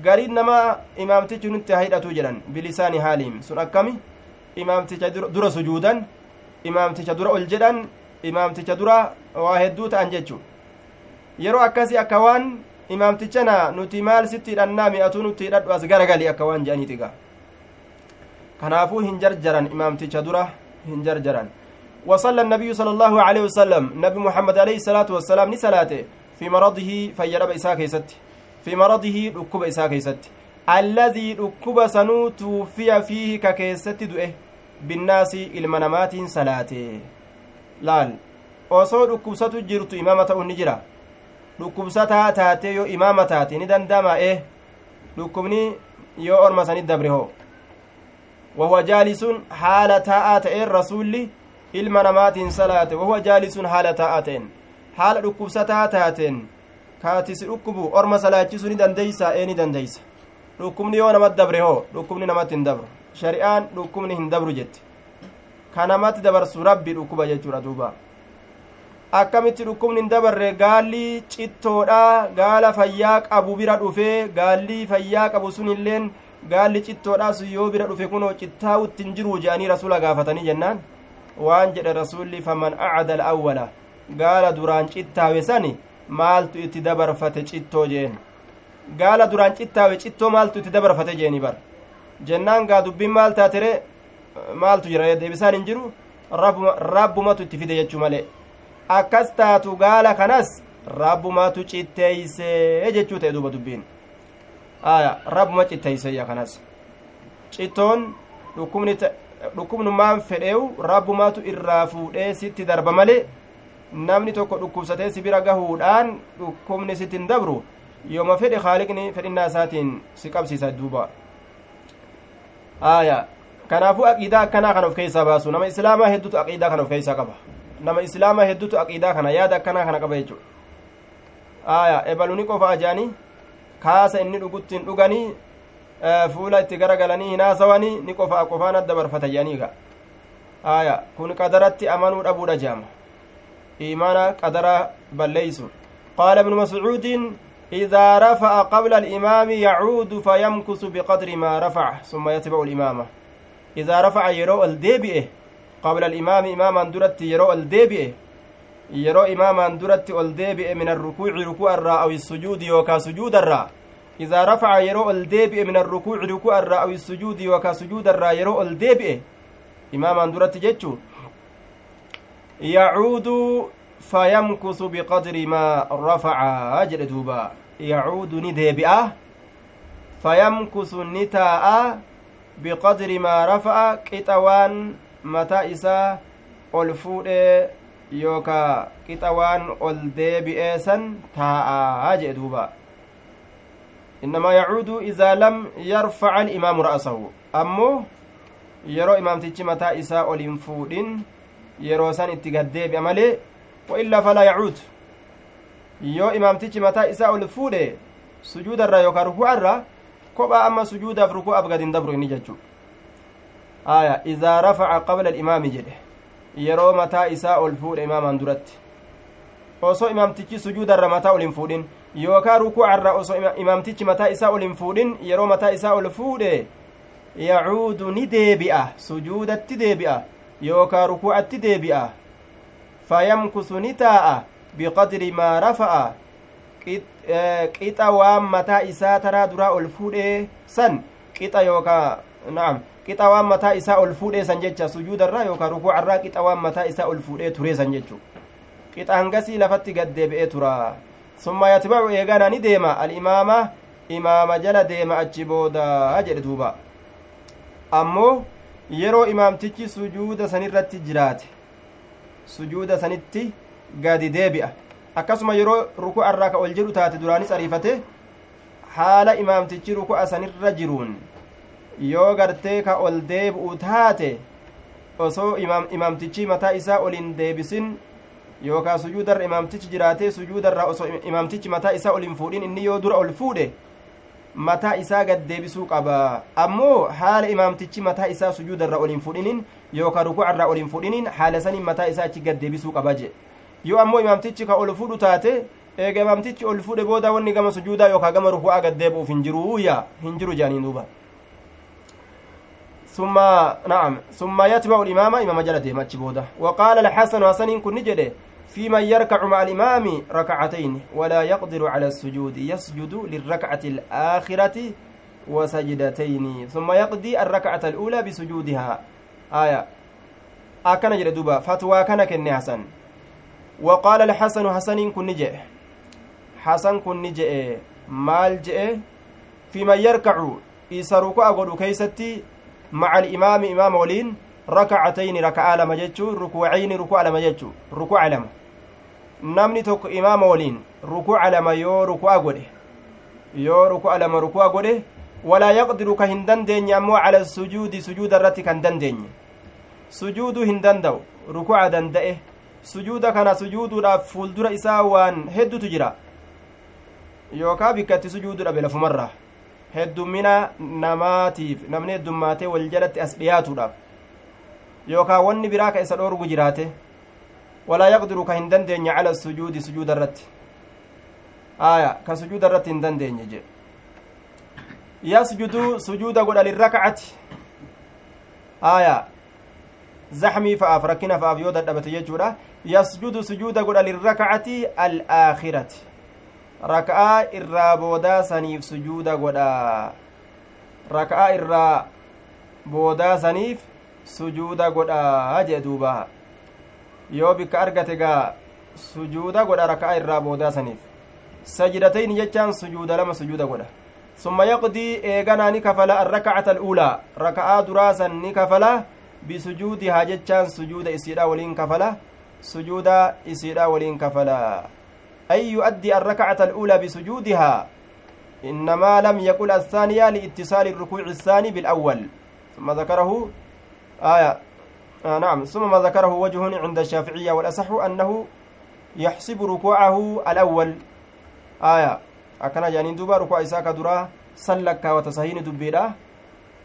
gariin nama imaamtichi nutti haa hidhatu jedhan bilisaani haaliim sun akkami imaamticha dura sujuudan imaamticha dura ol jedhan imaamticha dura waa hedduu ta'an jechu yeroo akkasii akka waan imaamtichana nuti maal sitti hidhannaa mi'atuu nutti hidhadhu as garagali akka waan jedhaniiti gaa kanaafuu hin jarjaran imaamticha dura hin jarjaran وصلى النبي صلى الله عليه وسلم نبي محمد عليه الصلاة والسلام نسلاته في مرضه فيرب إساء كيست في مرضه ركب إساء كيست الذي ركب سنو توفي فيه ككيست دؤه بالناس المنامات صلاته laal osoo dhukkubsatu jirtu imaama ta'u ni jira dhukkubsataa taatee yoo imaama taate ni dandama e dhukkubni yoo orma sanit dabre hoo wahuwa jaalisun haala taa'aa ta'een rasuulli ilma namaatiin salaate wahuwa jaalisun haala taa'aa ta'een haala dhukkubsataa taateen kaatisi dhukkubu orma salaachisuu ni dandeeysa ee ni dandeeysa. Dhukkubni yoo namatti dabre hoo dhukkubni namatti hin dabru. Shari'aan dhukkubni hin dabru jetti. Ka namatti dabarsu rabbi dhukkuba jechuudha duuba. Akkamitti dhukkubni hin dabarre? Gaalli cittoodha gaala fayyaa qabu bira dhufee gaalli fayyaa qabu sun illeen gaalli cittoodha sun yoo bira dhufe kunoo cittaa'utti hin jiruu je'anii rasula gaafatanii jennaan. Waan jedhe rasulli faman acda alawwala gaala duraan cittaawe sani maaltu itti dabarfate cittoo jeen gaala duraan cittaawe cittoo maaltu itti dabarfate jeeni bar jennaan gaa dubbiin maal taatere maaltu jira deebisaan hin jiru? Rabbumatu itti fide jechuu malee. Akkas taatu gaala kanas rabbumatu citteeysee jechuu ta'e duuba dubbiin. Aya rabbuma citteeyseeyya kanas. Cittoon dhukkubnummaan fedheewu rabbumatu irraa fuudhee sitti darba malee namni tokko dhukkubsatee si bira gahuudhaan dhukkubni sitti hin dabru yooma fedhe haaliqni fedhinnaa isaatiin si qabsiisa duuba aya kanaafuu aqiidaa akkanaa kana of keessaa baasu nama islaamaa heddutu aqiidaa kana of keessaa qaba nama islaamaa heddutu aqiidaa kana yaada akkanaa kana qaba jechuudha aya ebaluni qofa ajaanii kaasa inni dhugutti hin dhuganii fuula itti garagalanii hinaasawanii ni qofa qofaan adda barfata jedhaniiga aya kun qadaratti amanuu dhabuudha jeama إيمان قدر بليس قال ابن مسعود إذا رفع قبل الإمام يعود فيمكث بقدر ما رفع ثم يتبع الإمامة إذا رفع يرو الديبئه قبل الإمام إماما درت يرو الديبئه yeroo imaamaan duratti ol deebi'e min arrukuuci rukuu irraa aw isujuudi yookaa sujuuda irraa idaa rafaca yeroo ol deebi'e min arrukuuci rukuu irraa aw isujuudi yookaa sujuuda irraa yeroo ol deebi'e imaamaan duratti jechuu yacuudu fayamkusu biqadri maa rafaca jedhe duuba yacuudu ni deebi'a fayamkusu ni taa'a biqadri maa rafa'a qixa waan mataa isaa ol fuudhee yookaa qixa waan ol deebi'ee san taa'aa jedhe duuba innamaa yacuudu idaa lam yarfaca alimaamu ra'sahu ammoo yeroo imaamtichi mataa isaa ol hin yeroo san itti gaddeebi'a malee waillaa falaa yacuud yoo imaamtichi mataa isaa ol fuudhe sujuudarra yookaan ruku'arra kophaa amma sujuudaaf ruku'aaf gad hin dabru inni jechuu aya idaa rafaca qabla alimaami jedhe yeroo mataa isaa ol fuudhe imaamaan duratti osoo imaamtichi sujuudarra mataa ol hin fuudhin yookaan ruku'arra osoo imaamtichi mataa isaa ol hin fuudhin yeroo mataa isaa ol fuudhe yacuudu ni deebi'a sujuudatti deebi'a yookaa ruku'atti deebi'a fayamkusu ni taa'a biqadri maa rafa'a qixa waan mataa isaa taraa duraa ol fuudhee san qixa yookaa na'am qixa waan mataa isaa ol fuudhee san jecha sujuudarraa yookaa rukuucarraa qixa waan mataa isaa ol fuudhee turee san jechuu qixa hangasii lafatti gad tura summa yatbacu eegana ni deema alimaama imaama jala deema achi booda jedhe duuba ammoo yeroo imaamtichi sujuuda sanirratti jiraate sujuuda sanitti gadi deebi'a. Akkasuma yeroo ruku'a irraa ka ol jedhu taate duraanis ariifate haala imaamtichi ruku'a sanirra jiruun yoo gartee ka ol deebi'u taate osoo imaamtichi mataa isaa ol hin deebisin yookaan sujuudarra imaamtichi jiraatee sujuudarra osoo imaamtichi mataa isaa ol hin fuudhin inni yoo dura ol fuudhe mataa isaa gad deebisuu qaba ammoo haala imaamtichi mataa isaa sujuudarra ol hin fudhinin yookaan rukuucarraa ol hin fudhinin haala saniin mataa isaa achi gad deebisuu qaba je yoo ammoo imaamtichi ka ol fudhu taate eega imaamtichi ol fudhe booda wanni gama sujuudaa yookaan gama rukuu'aa gad deebi'uuf hin jiru yaa hin jiru jaaniin duuba ثم نعم ثم يتبع الإمام إمام جل ديمتش بودا وقال الحسن حسن كن نجده في من يركع مع الإمام ركعتين ولا يقدر على السجود يسجد للركعة الآخرة وسجدتين ثم يقضي الركعة الأولى بسجودها. آية. أكن جل دوبا. فتوى كان كن حسن. وقال الحسن حسن كن نجئ حسن كن نجئ مال جئ. في من يركع إسرك أقول كيستي مع الإمام إمام ولين ركعتين ركعة لما جتشو ركوعين ركوع لما جتشو ركوع لما. Namni tokko imaama waliin rukuuca lama yoo ruku'a godhe yoo ruku'a lama ruku'a godhe walaa yaqdiru ka hin dandeenye ammoo cala sujuudi sujuuda irratti kan dandeenye sujuuduu hin danda'u ruku'a danda'e sujuuda kana sujuuduudhaaf fuuldura isaa waan heddutu jira yookaa bikkatti sujuudu dhabe lafumarraa heddummina namaatiif namni heddummaatee wal jalatti as dhiyaatuudhaaf yookaa wanni biraa ka isa dhoorgu jiraate sujuuda irratti aya ka sujuuda irratti hin dandeenye jedhe yasjudu sujuuda godha lirrakacati aya zaxmii fa'aaf rakkina fa'aaf yoo dadhabate jechuudha yasjudu sujuuda godha lirrakacati alaakhirati raka'aa irraa boodaa saniif sujuuda godha raka'aa irraa boodaa saniif sujuuda godha jee duuba yoo bikka argate gaa sujuuda godha raka'aa irraa boodaa saniif sajidatayni jechaan sujuuda lama sujuuda godha summa yaqdii eeganaa ni kafala arrakacata al'uulaa raka'aa duraasan ni kafala bisujuudihaa jechaan sujuuda isiidha waliin kafala sujuuda isiidha waliin kafala أن يؤدي الركعة الأولى بسجودها إنما لم يقل الثانية لاتصال الركوع الثاني بالأول ثم ذكره آية آه نعم. ثم ما ذكره وجه عند الشافعية والأصح أنه يحسب ركوعه الأول. آية. أكنا جانين دوبا ركوع إساك درا سلك وتسهين دبيرا.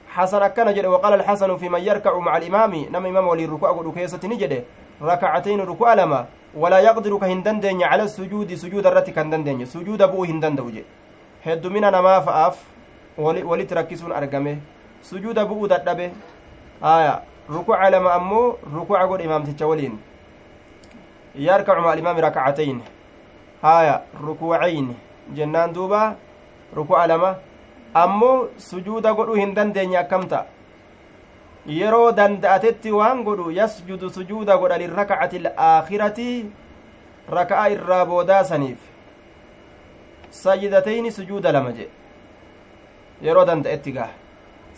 حسن أكنا جد. وقال الحسن في من يركع مع الإمام. نم إمام ولي الركوع قد كيسة نجد. ركعتين ركوع لما. ولا يقدر كهن دندن على السجود. سجود الرتي كان دندن سجود أبو هن دندوجه heddumina namaa fa'aaf walitti rakkisuun argame sujuuda bu'uu dadhabe aya rukuca lama ammoo rukuca godhe imaamticha waliin yarkacu ma alimaami rakacatayn haya rukuucayn jennaan duuba ruku'a lama ammoo sujuuda godhuu hin dandeenye akkamta yeroo danda'atetti waan godhu yasjudu sujuuda godha lirrakacati alaakhirati raka'a irraa boodaa saniif sajidatayni sujuuda lama jedhe yeroo danda'etti gaa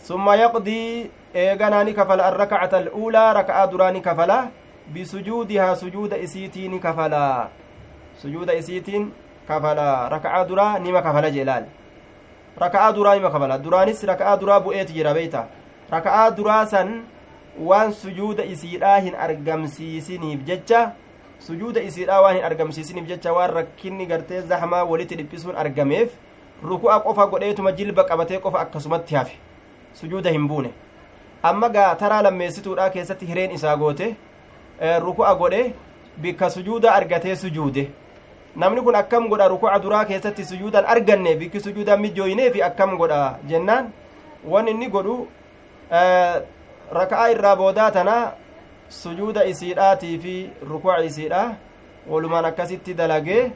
summa yaqdii eeganaa ni kafala arrakacata al'uulaa raka'aa duraa ni kafala bisujuudihaa sujuuda isiitii ni kafala sujuuda isiitiin kafala raka'aa duraa nima kafala jee laal raka'aa duraa nima kafala duraanis raka'aa duraa bu'eeti jira beeyta raka'aa duraa san waan sujuuda isiidhaa hin argamsiisiniif jecha sujuuda isiidhaa waan hin argamsiisiniif jecha waan rakkinni gartee zahmaa walitti dhiphisuun argameef ruku'a qofa godheetuma jilba qabatee qofa akkasumatti hafe sujuuda hin buune amma gaa taraa lammeessituudha keessatti hireen isaa goote ruku'a godhe bikka sujuuda argatee sujuude. Namni kun akkam godha ruku'a duraa keessatti sujuudan arganne bikki sujuudan mijjooyinee fi akkam godha jennaan? Wan inni godhu raka'aa irraa boodaa tana sujuuda isiidhaatii fi ruku'a isiidha walumaan akkasitti dalagee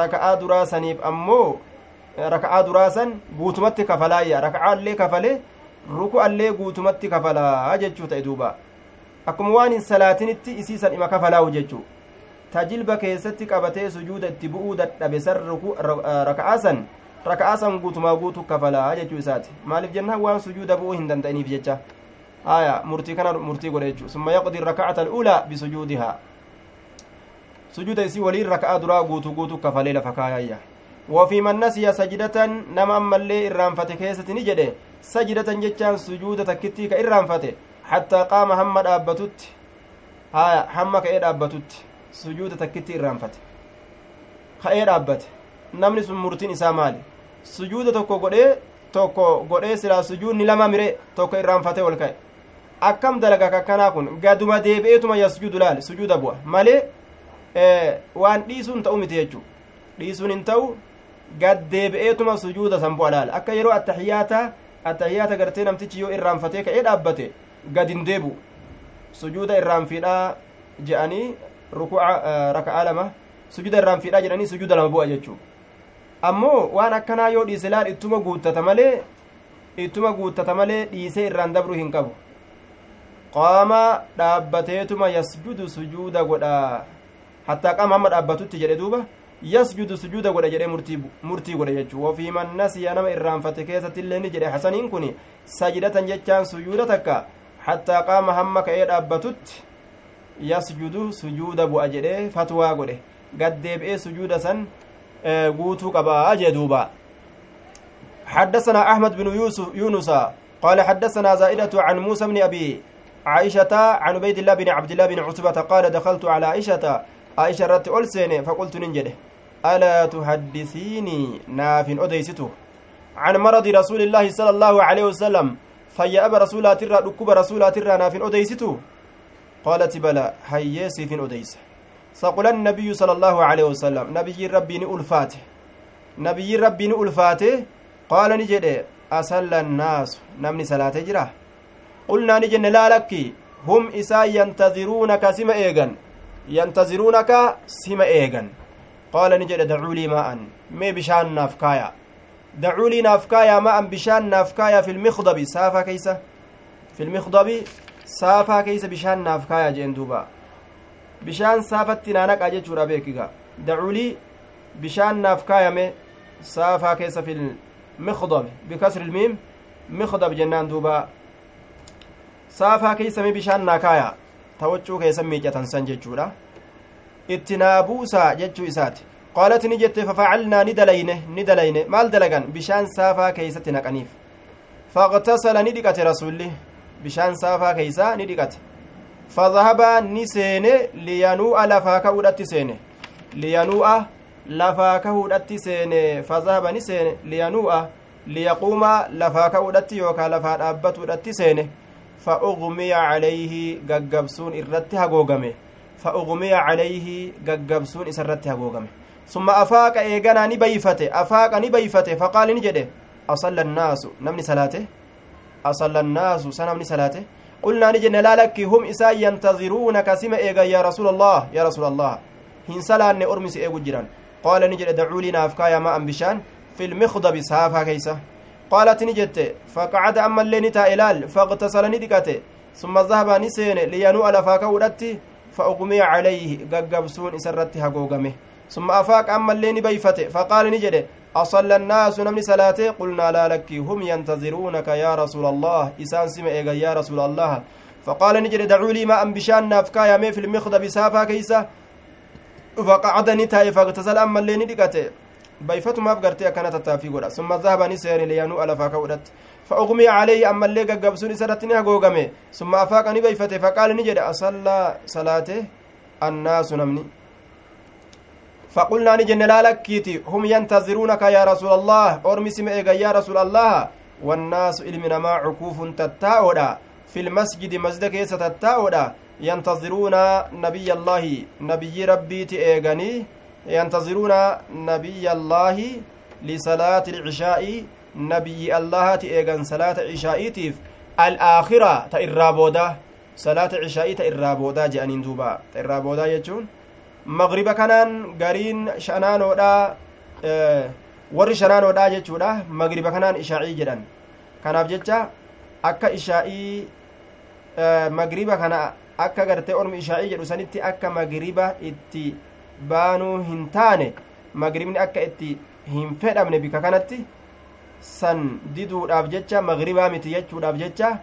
raka'aa duraa saniif ammoo raka'aa duraa san guutumatti kafalaayya raka'aallee kafale ruku'allee guutumatti kafalaa jechuu ta'e duuba akkuma waan hin salaatinitti isiisan ima kafalaa'u jechuu tajilba keessatti qabatee sujuuda itti bu'uu dadhabe san raka'aa san raka'aa san guutumaa guutu kafalaa jechuu isaati maaliif jennaan waan sujuuda bu'uu hin danda'iniif jecha aya murtii kana murtii godhe jechuu summa yaqdi raka'ata al'uulaa bisujuudihaa sujuuda isii waliin raka'aa duraa guutu guutu kafalee lafa kaayayya وفي من نسي سجدة نما أما اللي إرانفته كيسة نجده sajidatan jechaan sujuuda takkitti ka irraanfate hattaa qaama hamma dhaabbatutti haya hamma ka'ee dhaabbatutti sujuuda takkitti irraanfate. Ka'ee dhaabbate. Namni sun murtiin isaa maali? Sujuuda tokko godhee tokko godhee silaa sujuudni lama mire tokko irraanfate ol ka'e. Akkam dalagaa kakkanaa kun gaduma deebi'eetuma sujuudu laal sujuuda bu'a. Malee waan dhiisuun ta'u miti jechuu. Dhiisuun hin ta'u gad deebi'eetuma sujuuda san bu'a laal akka yeroo attaxiyaataa attahiyaata gartee namtichi yoo irraanfatee ka'ee dhaabbate gad hin deebu sujuuda irraanfiidhaa je'anii ruku'a raka'aa lama sujuuda irraanfiidhaa jedhanii sujuuda lama bu'a jechuu ammoo waan akkanaa yoo dhiise laal ittuma guuttata malee ittuma guuttata malee dhiisee irraan dabru hin qabu qaama dhaabbateetuma yasjudu sujuuda godha hattaa qaama hamma dhaabbatutti jedhe duuba yasjudu sujuuda godha jedhee murtii godhe jechuu wafii man nasiya nama irraanfate keessatti illee ni jedhe hasaniin kun sajidatan jechaan sujuuda takka hattaa qaama hamma ka'ee dhaabbatutti yasjudu sujuuda bu'a jedhee fatwaa godhe gaddeebi'ee sujuuda san guutuu qabaa jee duuba حدثنا أحمد بن يوسف يونس قال حدثنا زائدة عن موسى بن أبي عائشة عن عبيد الله بن عبد الله بن عتبة قال دخلت على عائشة عائشة رت ألسين فقلت ننجده ألا تحدثيني؟ ناف أديسته عن مرض رسول الله صلى الله عليه وسلم فيا أبا رسولا ترى ركوب رسولا ترى ناف أديسته قالت بلى هيسي في أديس. فقل النبي صلى الله عليه وسلم نبي ربي ألفاته نبي ربي ألفاته قال نجد أسل الناس. نمني صلاة جرا. قلنا نجن لا لك. هم إسا ينتظرونك سما إيغن. ينتظرونك سما إيغن. قال نجد دعوا لي ماء مي بشان نافكايا دعوا لي نافكايا ماء بشان نافكايا في المخضب سافا كيسة في المخضب keeysa bishaan naaf kaaya jeen duuba bishaan saafatti naanaqaa jechuudha beekiga daculii bishaan naaf kaayame saafaa keessa fil mikdab bikasri ilmiim mikdab jennaan duuba saafaa keeysame bishaan naa kaaya tawaccuu keessa miicatan san jechuudha itti naa buusaa jechuu isaati. Qaalat ni jette fafacalnaa ni dalayne ni dalayne maal dalagan? Bishaan saafaa keeysatti naqaniif. Faqtasala ni dhiqate rasulli bishaan saafaa keeysaa ni dhiqate. Fadahaba ni seene liyanuu'a lafaa ka'uudhatti seene. Liyanuu'a lafaa kahuudhatti seene. Fadahaba ni seene liyanuu'a liyaquuma lafaa ka'uudhatti yookaa lafaa dhaabbatuudhatti seene. Fa'ugmiya calayhi gaggabsuun irratti hagoogame irratti hagoogame summa afaaqa eeganaa ni bayfate afaaqa ni bayfate faqaali ni jedhe asalla annaasu namni salaate أصلى الناس سنمني صلاته؟ قلنا نجن لا لك هم إسا ينتظرونك سما إيغا يا رسول الله يا رسول الله. هن سلان أرمس إيغو جران قال نجد دعوا لنا أفكايا ما أنبشان. في المخضب سافا كيسة قالت نجت فقعد أما اللي نتا إلال فاغتسل ثم ذهب نسين لينوء لفاك ودتي. فأغمي عليه ققبسون إسرتها قوقمه ثم أفاق أما اللي نبيفته فقال نجد أصلى الناس نمني صلاته؟ قلنا لا لك هم ينتظرونك يا رسول الله. إسان سمع يا رسول الله. فقال نجري دعوا لي ما أن بشان نافكا يا في المخضب سافا كيسة فقعد نتاي فاغتسل أما اللي ندقته بيفت ما فقرتي كانت التافي ثم ذهب نسير ليانو ألفا كودت فأغمي عليه أما اللي قبسوني سرتني هقوقمي ثم أفاقني بيفته فقال نجري أصلى صلاته؟ الناس نمني. فقلنا نجن لا لكيتي هم ينتظرونك يا رسول الله. أرمي سمعك يا رسول الله والناس إلمنا ما عكوف تتاودا. في المسجد مسجد كيسة تتاودا. ينتظرون نبي الله نبي ربي تيغني. ينتظرون نبي الله لصلاة العشاء. نبي الله تيغن صلاة عشائيتيف الآخرة تإرابودا صلاة عشائي تإرابودا جانين دوبا تإرابودا يجون magriba kanaan gariin shanaanoodha warri shanaanoodha jechuudha magriba kanaan ishaa'ii jedhan kanaaf jecha akka ishaa'ii magriba kana akka gartee ormi ishaa'ii jedhu sanitti akka magriba itti baanuu hin taane magribni akka itti hin fedhamne bika kanatti san diduudhaaf jecha magribaa miti jechuudhaaf jecha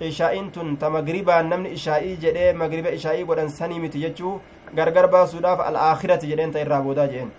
ishaa'iin tun ta magribaan namni ishaa'ii jedhee magriba ishaa'ii godhan sanii miti jechuu gargar baasuudhaaf al'aakhirati jedheen ta irraa boodaa jeen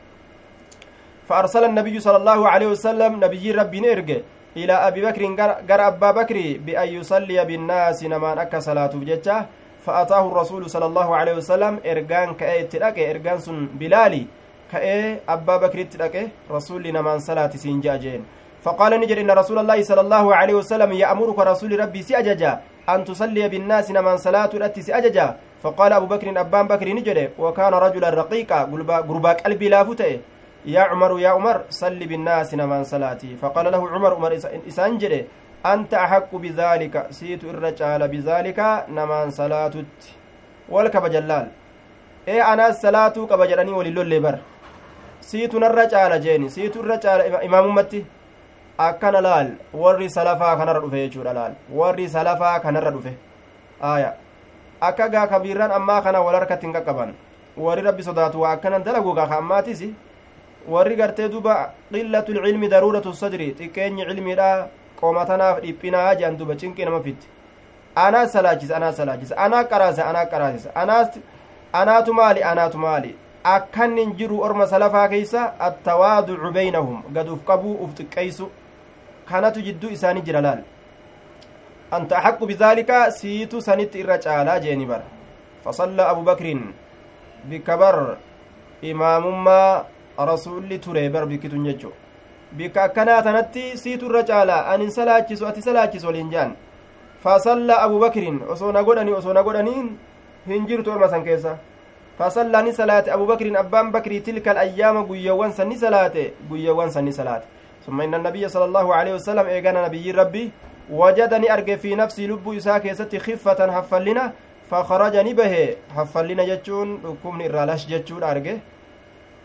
فأرسل النبي صلى الله عليه وسلم نبي ربي نرجع إلى أبي بكر جر أبا بكر بأن يصلي بالناس نمان أكا صلاة بجتة فأتاه الرسول صلى الله عليه وسلم إرجان كأي تلقى إرجان سن بلالي كأي أبا بكر تلقى رسول نمان صلاة سنجاجين فقال نجر إن رسول الله صلى الله عليه وسلم يأمرك رسول ربي سأججا أن تصلي بالناس نمان صلاة التي سأججا. فقال أبو بكر أبان بكر نجري وكان رجلا رقيقا قربا قلبي لا فتئ. يا عمر يا عمر صل بالناس نمان صلاتي فقال له عمر عمر إسانجري أنت أحق بذلك؟ سيت الرجال بذلك نمان صلاتت والكب جلال. إيه أنا الصلاة كبجراني وللول بر. سيت الرجال جيني. سيت الرجال إمام أمتي. Akkana laal warri salafaa kanarra dhufe jechuudha laal. Warri salafaa kanarra dhufe. Aya akka gaa kabiirran ammaa kana wal harkatti hin qaqqaban. Warri rabbi sodaatu waa akkanan dalagu gaa ka ammaatiis warri gartee duba qillatu lcilmi daruuratu sadri xiqqeenyi cilmiidha qoomatanaaf dhiphinaa jean duba cinqii nama fitti. Anaas salaachisa anaas salaachisa anaa qaraasa anaa qaraasisa. Anaas anaatu maali anaatu maali? Akkan hin jiru orma salafaa keeysa attawaaducu beynahum gad uf qabuu uf xiqqeeysu kanatu jidduu isaanii jira laal anta axaqqu bidaalika siitu sanitti irra caalaa jeeni bara fasalla abu bakrin bikka bar imaamummaa rasuulli ture bar bikkitun jechu bikka akkanaa tanatti siitu irra caalaa anin salaachisu ati salaachisu waliin jaan fasalla abu bakrin osoo na godhani osoo na godhaniin hin jirtu orma san keessa fasallaa ni salaate abu bakrin abbaan bakrii tilka alayyaama guyyawwan san ni salaate guyyawwan san ni salaate ثم إن النبي صلى الله عليه وسلم إيقانا نبي ربي وجدني أرجع في نفسي لب إساء كيستي خفة حفلنا فخرجني به. حفلنا جتشون ركومن الرالش جتشون أرجع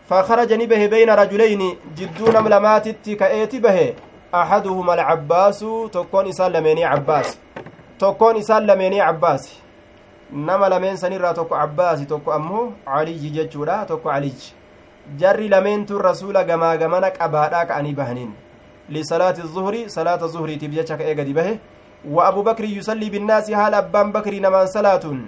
فخرجني به بين رجلين جدون ملمات كأيتي به. أحدهما العباس تكون إسان لميني عباس. تكون إسان لميني عباس. nama lameen sanirraa tokko abbaasi tokko ammoo caliyyi jechuudha tokko caliyyi jarri lameentuun rasuula gamaa gamana qabaadhaa ka'anii bahaniin lisalaati zuhri salaata zuhriitiif jecha ka'ee gadi bahe wa abu bakri yusallii binnaasi haala abbaan bakrii namaan salaatuun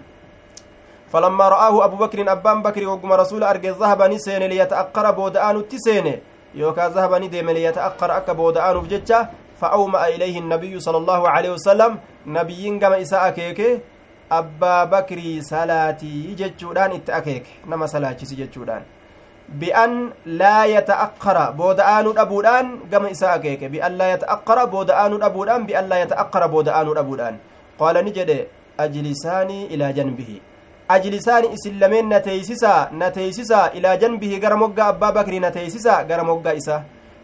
فلما رآه أبو بكر أبان بكر وقم رسول أرجع ذهبني سين ليتأقر بودآن التسين يوكا ذهبني ديم ليتأقر أك بودآن بجتة فأومأ إليه النبي صلى الله عليه وسلم نبيين كما إساء كيكي bakrii salaatii jechuudhaan itti akeeke nama salaachisi jechuudhaan bi'an laa yata'akkara booda'aanuu dhabuudhaan gama isaa akeeke bi'an laa yata'akkara booda'aanuu dhabuudhaan bi'an laa yata'akkara booda'aanuu dhabuudhaan qaala ni jedhe ajlisaanii ilaa janbihi ajlisaani isin lameen na teeysisaa na teeysisaa ilaa janbihi gara moggaa abbaa bakrii na teeysisaa gara moggaa isaa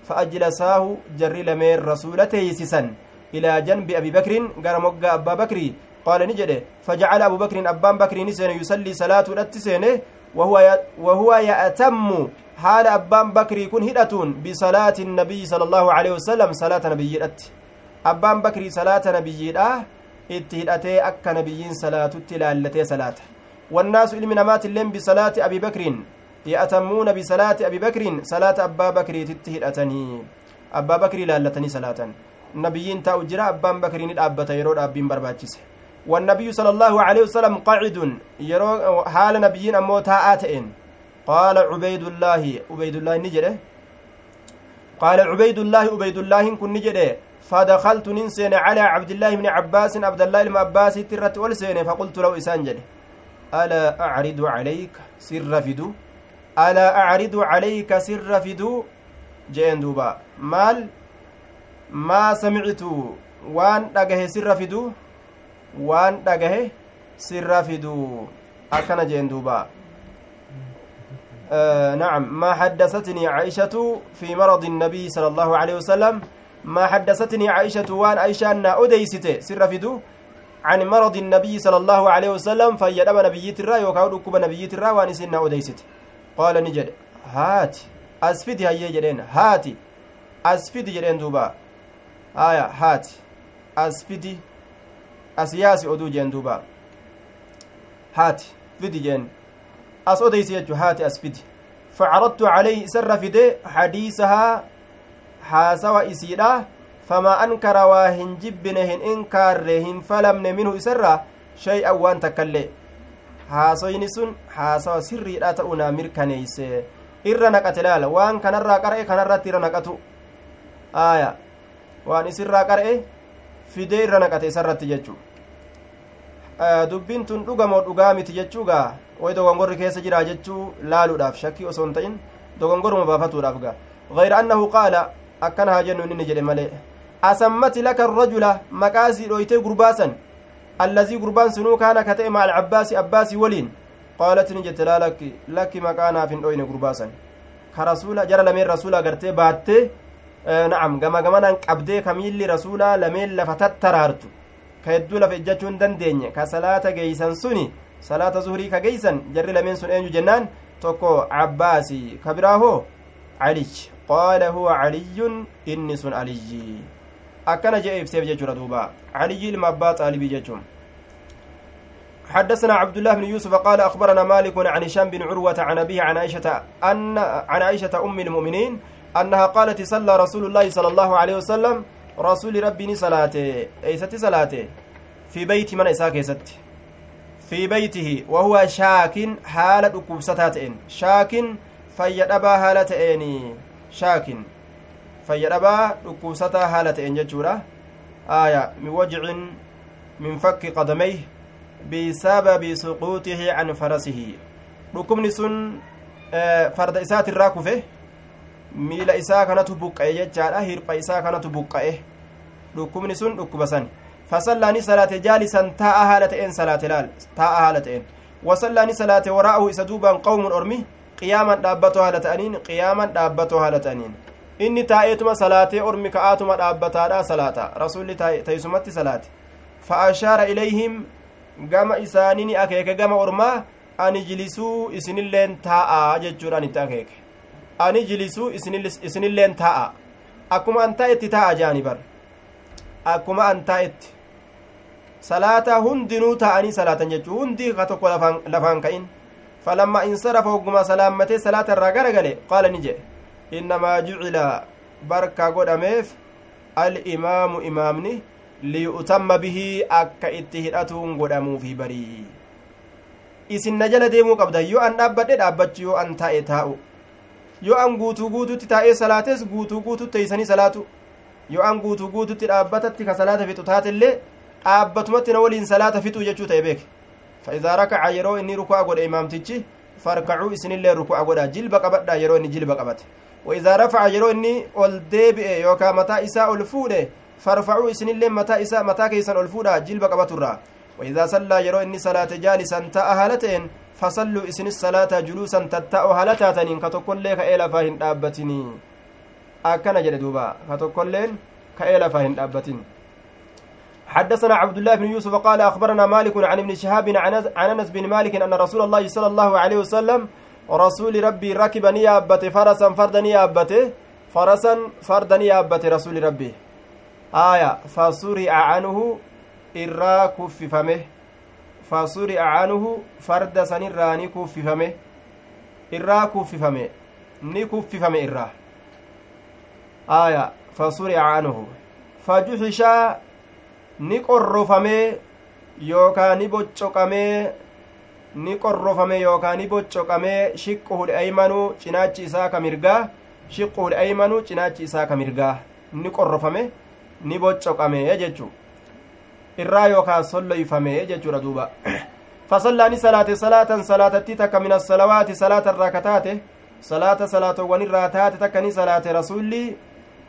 فأجلساه جري لمن رسول تيسسا إلى جنب أبي بكر قال مقا أبا بكري قال نجده فجعل أبو بكر أبان بكر نسين يصلي صلاة الاتسينه وهو يأتم حال أبان بكر يكون هدأتون بصلاة النبي صلى الله عليه وسلم صلاة نبي الأت أبان بكر صلاة نبي الأه اتهدأتي أكا نبيين صلاة التلالتي صلاة. والناس إلم نمات اللين بصلاة أبي بكر. يأتمون بصلاة أبي بكر صلاة أبا بكر تتهدأتني أبا بكر لالتني صلاة. نبيين تاو جرا أبان بكر الأبة يرود أبين برباجسه والنبي صلى الله عليه وسلم قاعد يرو حال نبيين أمو تاءاتئن قال عبيد الله عبيد الله نجده. قال عبيد الله عبيد الله كن نجده. فدخلت ننسين على عبد الله بن عباس عبد الله بن عباس ترت ولسين فقلت له إسان جده. ألا أعرض عليك سر فدو؟ ألا أعرض عليك سر فدو؟ جين دوبا. مال؟ ما سمعت. وان أجه سر فدو؟ Waan dhagahe sirra fidu akkana jeen duuba. نعم ما حدثتني عائشة في مرض النبي صلى الله عليه وسلم ما حدثتني عائشة وان عائشة أن أديست سر فدو عن مرض النبي صلى الله عليه وسلم فيدب نبي ترى يوكاو ركب نبي ترى وان سنة أديست قال نجد هات أسفدي هيا جدين هاتي أسفدي جدين دوبا آية هات أسفدي asiyaasi oduu jeen duuba haati fidi jeen as odeysi jechu haati as fidi facaradtu calayhi isarra fide xadiisahaa haasawa isiidha famaa ankara waa hin jibbine hin inkaarre hin falamne minhu isarra shay'an waan takkaillee haasoyni sun haasawa sirriidha ta'u naa mirkaneeyse irra naqate laala waan kanarraa qara'e kanarratti irra naqatu aaya waan isirraa qara'e fidee irra naqate isarratti jechuu dubbiin tun dhugamoo dhugaa miti jechuugaa way dogongorri keessa jira jechuu laaluudhaaf shakkii osoo hin ta'in dogongoruma baafatuudhaaf gaa. غير أنه قال أكن هاجن إني جري ملئ أسمت لك الرجل مقاسي رويتي قرباسا الذي قربان سنو كان كتئ مع العباس أباسي ولين قالت نجت لا لك لك مكانا في أين قرباسا كرسول جرى لمن رسول قرتي باتي نعم كما كما قبدي كميلي رسول لمن لفتت ترارتو ka hedduu lafa ejjachuu hin dandeenye ka salaata geeysan suni salaata zuhurii ka geeysan jarri lameen sun eenyu jennaan tokko cabbaasi ka biraa hoo calij qaala huwa caliyyun inni sun aliyyi akkana jee ibseef jechuudha duuba caliyyi ilma abbaa xaalibii jechuun حدثنا عبد الله بن يوسف قال أخبرنا مالك عن هشام بن عروة عن أبيه عن عائشة أن عن عائشة أم المؤمنين أنها قالت صلى رسول الله صلى الله عليه وسلم rasuuli rabbiini salaate eeysatti salaate fi beyti mana isaa keessatti في بيته وهو شاك حالة دكوبستاتين شاك فيدبا هالتين شاك فيدبا دكوبستا هالتين ججورة آية من وجع من فك قدميه بسبب سقوطه عن فرسه sun farda isaati irraa kufe miila isaa kanatu buqqa'e jechaadha hirpha isaa kanatu buqqa'e dhukkubni sun dhukkuba san fasallaani salaate jaalisan taa'a haala ta'een salaate laal taa'a haala ta'een wasallaani salaate waraa'ahu isa duubaan qawmun ormi qiyaaman dhaabbatoo haala ta'aniin qiyaaman dhaabbatoo haala ta'aniin inni taa'eetuma salaatee ormi ka'aatuma dhaabbataadha salaata rasulli teeysumatti salaate fa ashaara ilayhim gama isaanii ni akeeke gama ormaa ani jilisuu isinilleen taa'a jechuudhaan itti akeeke ani jilisuu isinilleen taa'a akkuma an taa'etti taa'a jaani bar akkuma an taa'etti salaata hundinuu taa'anii salaatan jechuu hundi ka tokko lafaan ka'in. Falamma insarafa hogguma salaammatee salaata irraa garagale qaala ni jedhe. Innamaa jucila barka godhameef al-imaamu imaamni liyu'tamma bihii akka itti hidhatuun godhamuufi barii. Isin na jala deemuu qabda yoo an dhaabbadhe dhaabbachu yoo an taa'e taa'u. Yoo an guutuu guututti taa'ee salaates guutuu guututti teeysanii salaatu yoo an guutuu guututti dhaabbatatti ka salaata fixu taatellee dhaabbatumatti na waliin salaata fixuu jechuu ta'e beeke. فإذا ركع يرو إني ركوع قد إمامتي فاركعوا إسن الله ركوع قد جلب قبدا يرو إني جلب قبت وإذا رفع يرو إني والديب يوكا متى إساء الفودة فارفعوا إسن الله متى إساء متى كيسان الفودة جلب قبت الرا وإذا صلى يرو إني صلاة جالسا تاء هالتين فصلوا إسن الصلاة جلوسا تتاء هالتاتنين كتقول لك إلى فاهن دابتني أكنا جل دوبا كتقول لك كإلى فاهن دابتني حدثنا عبد الله بن يوسف قال أخبرنا مالك عن ابن شهاب عن أنس بن مالك أن رسول الله صلى الله عليه وسلم رسول ربي ركب نيابته فرسا فردا نيابته فرسا فردا نيابته رسول ربي. آية فسرع عنه fasuri'a anhu farda san irraa ni kuffifame irraa kuffifame ni kuffifame irraa aya fasuri'a anhu fajuxishaa ni qorrofamee yookaa ni boccoqamee ni qorrofame yookaa ni boccoqamee shiqquhul aymanuu cinaachi isaa ka mirgaa shiqquhul aymanuu cinaachi isaa ka mirgaa ni qorrofame ni boccoqame jechuu irraa yookaan solloyfame jechuudha duuba fasallaani salaate salaatan salaatattii takka min assalawaati salaata irraa ka taate salaata salaatowwan irraa taate takka ni salaate rasulli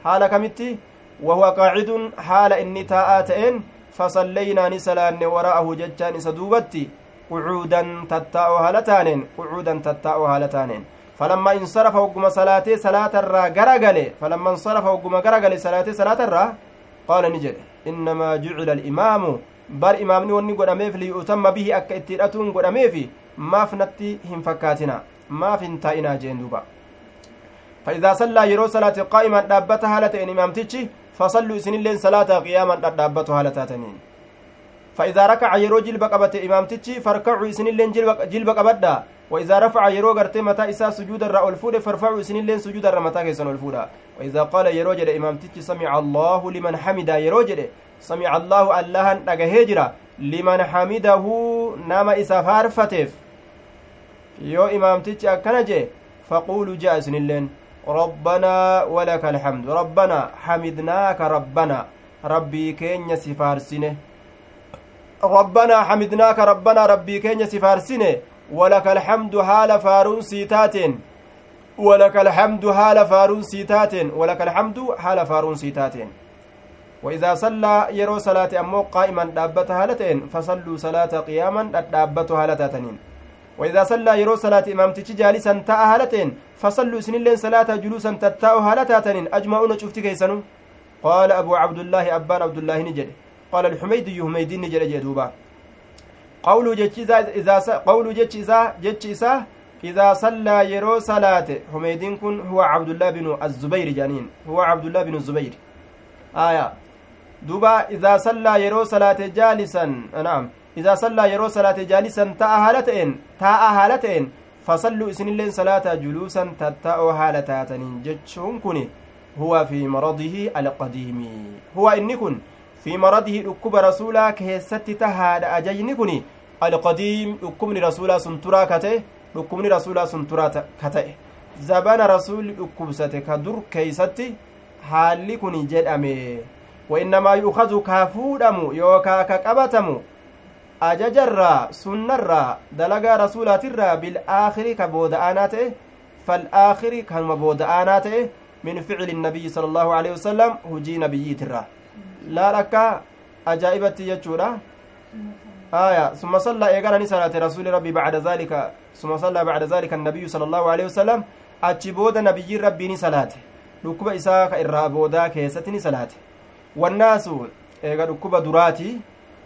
haala kamitti wahuwa qaacidun haala inni taa'aa ta'een fasallaynaa ni salaanne wara'ahu jechaan isa duubatti qucuudan tattaa'oo haala taaneen qucuudan tattaa'oo haala taaneen falamma insarafa hogguma salaatee salaata irraa garagale falamma insarafa hogguma garagale salaatee salaata irraa qaala ni jedhe innamaa jucila alimaamu bar imaamni wanni godhameef liyu'tamma bihi akka itti hidhatuun godhameefi maaf natti hin fakkaatina maaf hin taa'inaa jeen duuba فإذا صلى يرو صلاة قائما دابت هالة إن إمامتشي فصلوا إسن اللين صلاة قياما دابت هالة تاتنين فإذا ركع يرو جلب قبت إمامتشي فاركعوا إسن اللين جلب قبدا وإذا رفع يرو غرتي متى إسا سجود الرأى الفود فارفعوا إسن اللين سجود الرأى متى كيسن الفودا وإذا قال يرو جد إمامتشي سمع الله لمن حمد يرو جد سمع الله الله نغهجرا لمن حمده نما إسا فارفتف. يو إمامتشي أكنجي فقولوا جاء إسن اللين ربنا ولك الحمد. ربنا حمدناك ربنا. ربي كين سفارسنه ربنا حمدناك ربنا. ربي كين سفارسنه ولك الحمد حال فارون سيتاتين. ولك الحمد حال فارون سيتاتين. ولك الحمد حال فارون سيتاتين. وإذا صلى يرو صلاة أمو قائما دابت هالتين فصلوا صلاة قياما دابت هالتاتنين. وإذا صلى يرو صلاة إمامتي جالسا تاء هالتين فصلوا سنين صلاة جلوسا تتاء هالتاتنين. أجمعون شفتي كيسنو قال أبو عبد الله أبان عبد الله نجد. قال الحميدي حميدي نجد جدوبا قول جتش إذا قول جتش إذا جتش إذا إذا صلى يرو صلاة. حميدين كن هو عبد الله بن الزبير جانين. هو عبد الله بن الزبير. آية. دوبا إذا صلى يرو صلاة جالسا نعم. إذا صلى يرو صلاة جالسا تاء هالتين تاء هالتين فصلوا إسن اللين صلاة جلوسا تتاء هالتاتنين جتشون كني هو في مرضه القديم هو إني كن في مرضه ركب رسولا كهست تهاد أججني كني turaa kate dhukkubni rasuulaa sun turaa ka ta'e zabana rasuulli dhukkubsate ka dur keeysatti haalli kun jedhame wainnamaa yu'kazu kaa fuudhamu yookaa ka qabatamu ajajarraa sunnarraa dalagaa rasuulaatirraa bilaakhiri ka booda'aanaa ta'e falaakhiri kanuma booda'aanaa ta'e min ficli nabiyyi sala allahu alehi wasalam hujii nabiyyiitirraa laal akka ajaa'ibatti jechuudha آية ثم صلى إيقانا صلاة رسول ربي بعد ذلك ثم صلى بعد ذلك النبي صلى الله عليه وسلم أتشبود نبي ربي صلاة ركب إساك إرابودا كيستني صلاة والناس إيقا ركب دراتي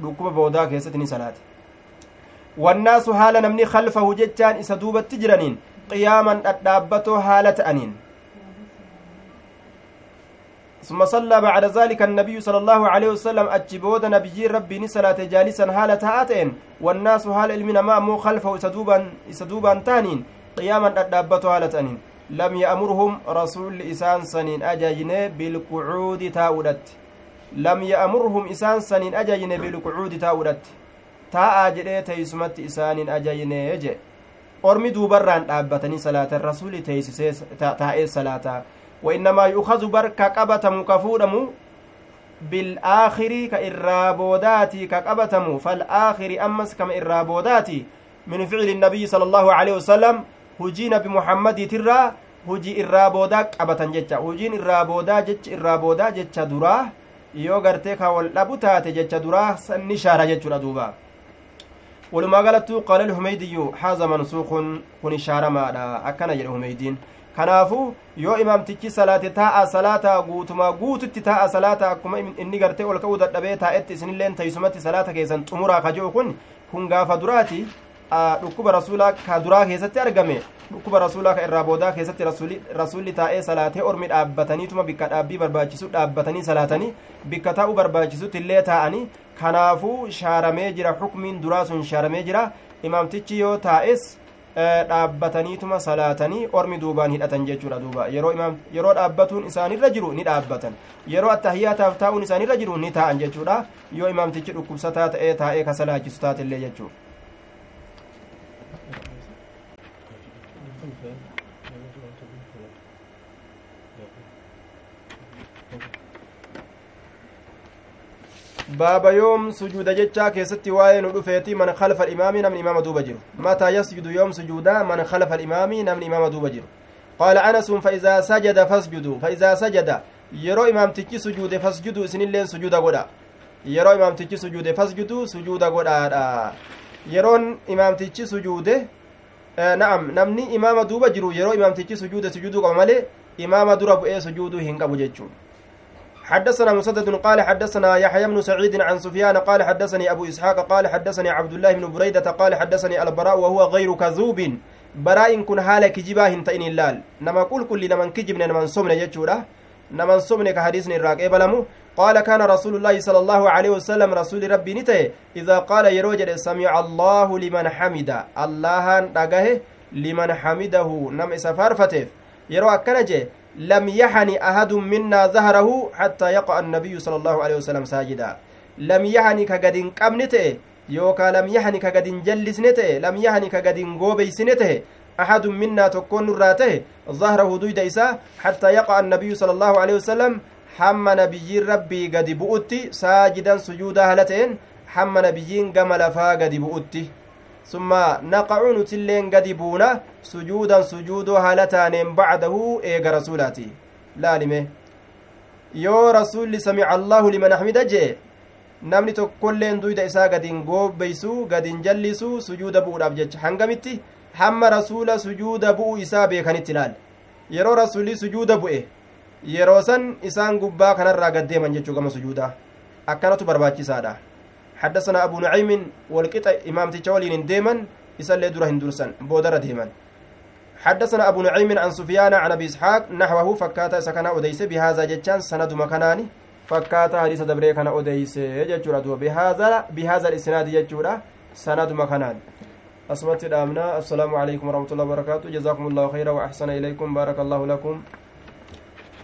ركب بودا كيستني صلاة والناس حال نمني خلفه جتان إسا دوبت تجرنين قياما أدابته حالة أنين ثم صلى بعد ذلك النبي صلى الله عليه وسلم أجبود نبي ربي صلاة جالسا حالة هاتين والناس حال المنا ما مو خلفه سدوبا سدوبا تانين قياما أدابته حالة أنين لم يأمرهم رسول إسان سنين أجاجن بالقعود تاودت لم يأمرهم إسان سنين أجاجن بالقعود تاودت تاء جدee teeysumatti isaanin ajajne je ormi duubarraan dhaabbatanii salaata rasuuli teeysisee taa'ee salaataa وإنما يؤخذ بركة قبتم كفودم بالآخر كإرابوداتي كقبتم فالآخر أمس كم إرابوداتي من فعل النبي صلى الله عليه وسلم هجين بمحمد ترى qabatan jecha hujiin irraa boodaa jecha irraa boodaa jecha duraa yoo gartee ka wal dhabu taate jecha duraa sanni shaara jechuudha duuba walumaa galattuu qaala lhumeydiyu haaza mansuukun kun ishaaramaadha akkana jedhe humeydiin kanaafu yoo imaamtichi salaate taa'a salaata guutumaa guututti taa'a salaata akkuma inni gartee ol ka'uu dadhabee taa'etti isinilleen taysumatti salaata keessan xumuraa ka ji'u kun kun gaafa duraati dhukkuba rasuulaa ka duraa keessatti argame dhukkuba rasuulaa ka irraa boodaa keessatti rasuulli taa'ee salaatee ormi dhaabbataniituma bikka dhaabbii barbaachisu dhaabbatanii salaatanii bikka taa'uu barbaachisutti illee taa'anii kanaafuu shaaramee jira xukmiin duraa sun shaaramee jira imaamtichi yoo taa'es dhaabbataniituma salaatanii ormi duubaan hidhatan jechuudha duuba yeroo dhaabbatuun isaanirra jiru ni dhaabbatan yeroo attahiyyaataaf taa'uun isaanirra jiru ni taa'an jechuudha yoo imaamtichi dhukkubsataa ta'ee taa'ee ka salaachisu taatellee jechuudha baaba yoom sujuuda jechaa keessatti waa'ee nu dhufeeti man khalfa alimaami namni imaama duuba jiru mataa yasjudu yoom sujuuda man khalfa alimaami namni imaama duuba jiru qaala anasun faidaa sajada fasjudu faidaa sajada yeroo imaamtichi sujuude fasjudu isinilleen sujuuda godha yeroo imaamtichi sujuude fasjudu sujuuda godhaadha yeroon imaamtichi sujuude na'am namni imaama duuba jiru yeroo imaamtichi sujuude sujuduu qaba malee imaama dura bu'ee sujuuduu hin qabu jechuudha حدثنا مسدد قال حدثنا يحيى بن سعيد عن سفيان قال حدثني أبو إسحاق قال حدثني عبد الله بن بريدة قال حدثني البراء وهو غير كذوب. براء كن حال كجباه تئن اللال. نما قل كل نمن كجبن نمن صمن يجورا. نمن صمن كحديث الراقي بلمو. قال كان رسول الله صلى الله عليه وسلم رسول ربي نته. إذا قال يروجد سمع الله لمن حمد الله نغه لمن حمده. نم سفارفته يرو أكنجه لم يحن أحد منا ظهره حتى يقع النبي صلى الله عليه وسلم ساجدا. لم يحن كقد قمنته يوكا لم يحن كقد جلسنته لم يحن كقد غوبيسنته أحد منا تكون راته ظهره دويد إسا حتى يقع النبي صلى الله عليه وسلم. حم نبي ربي قد بؤتي ساجدا سجودا هلتين حم نبيين قمل فا قد بؤتي. ثم نقع نتلين قد بونا سجودا سجود هالتان بعده إيغا رسولاتي لا لمه yoo rasuulli samica allaahu liman axmida jee namni tokkolleen duyda isaa gadin goobbeysuu gadin jallisuu sujuuda bu'uudhaaf jecha hangamitti hamma rasuula sujuuda bu'u isaa beekanitti ilaal yeroo rasuulli sujuuda bu'e yeroo san isaan gubbaa kanarraa gaddeeman jechuu gama sujuudaa akkanatu barbaachisaadha حدثنا أبو نعيم والقطع إمام تشولين ديما يسلي درة درسا بودر ديما حدثنا أبو نعيم عن سفيان عن أبي إسحاق نحوه فكاتا سكن أديس بهذا جتان سند مكاناني. فكاتا حديث دبري كان أديس جتورا بهذا بهذا الإسناد جتورا سند مكانان أسمت الأمنا السلام عليكم ورحمة الله وبركاته. جزاكم الله خيرا وأحسن إليكم. بارك الله لكم.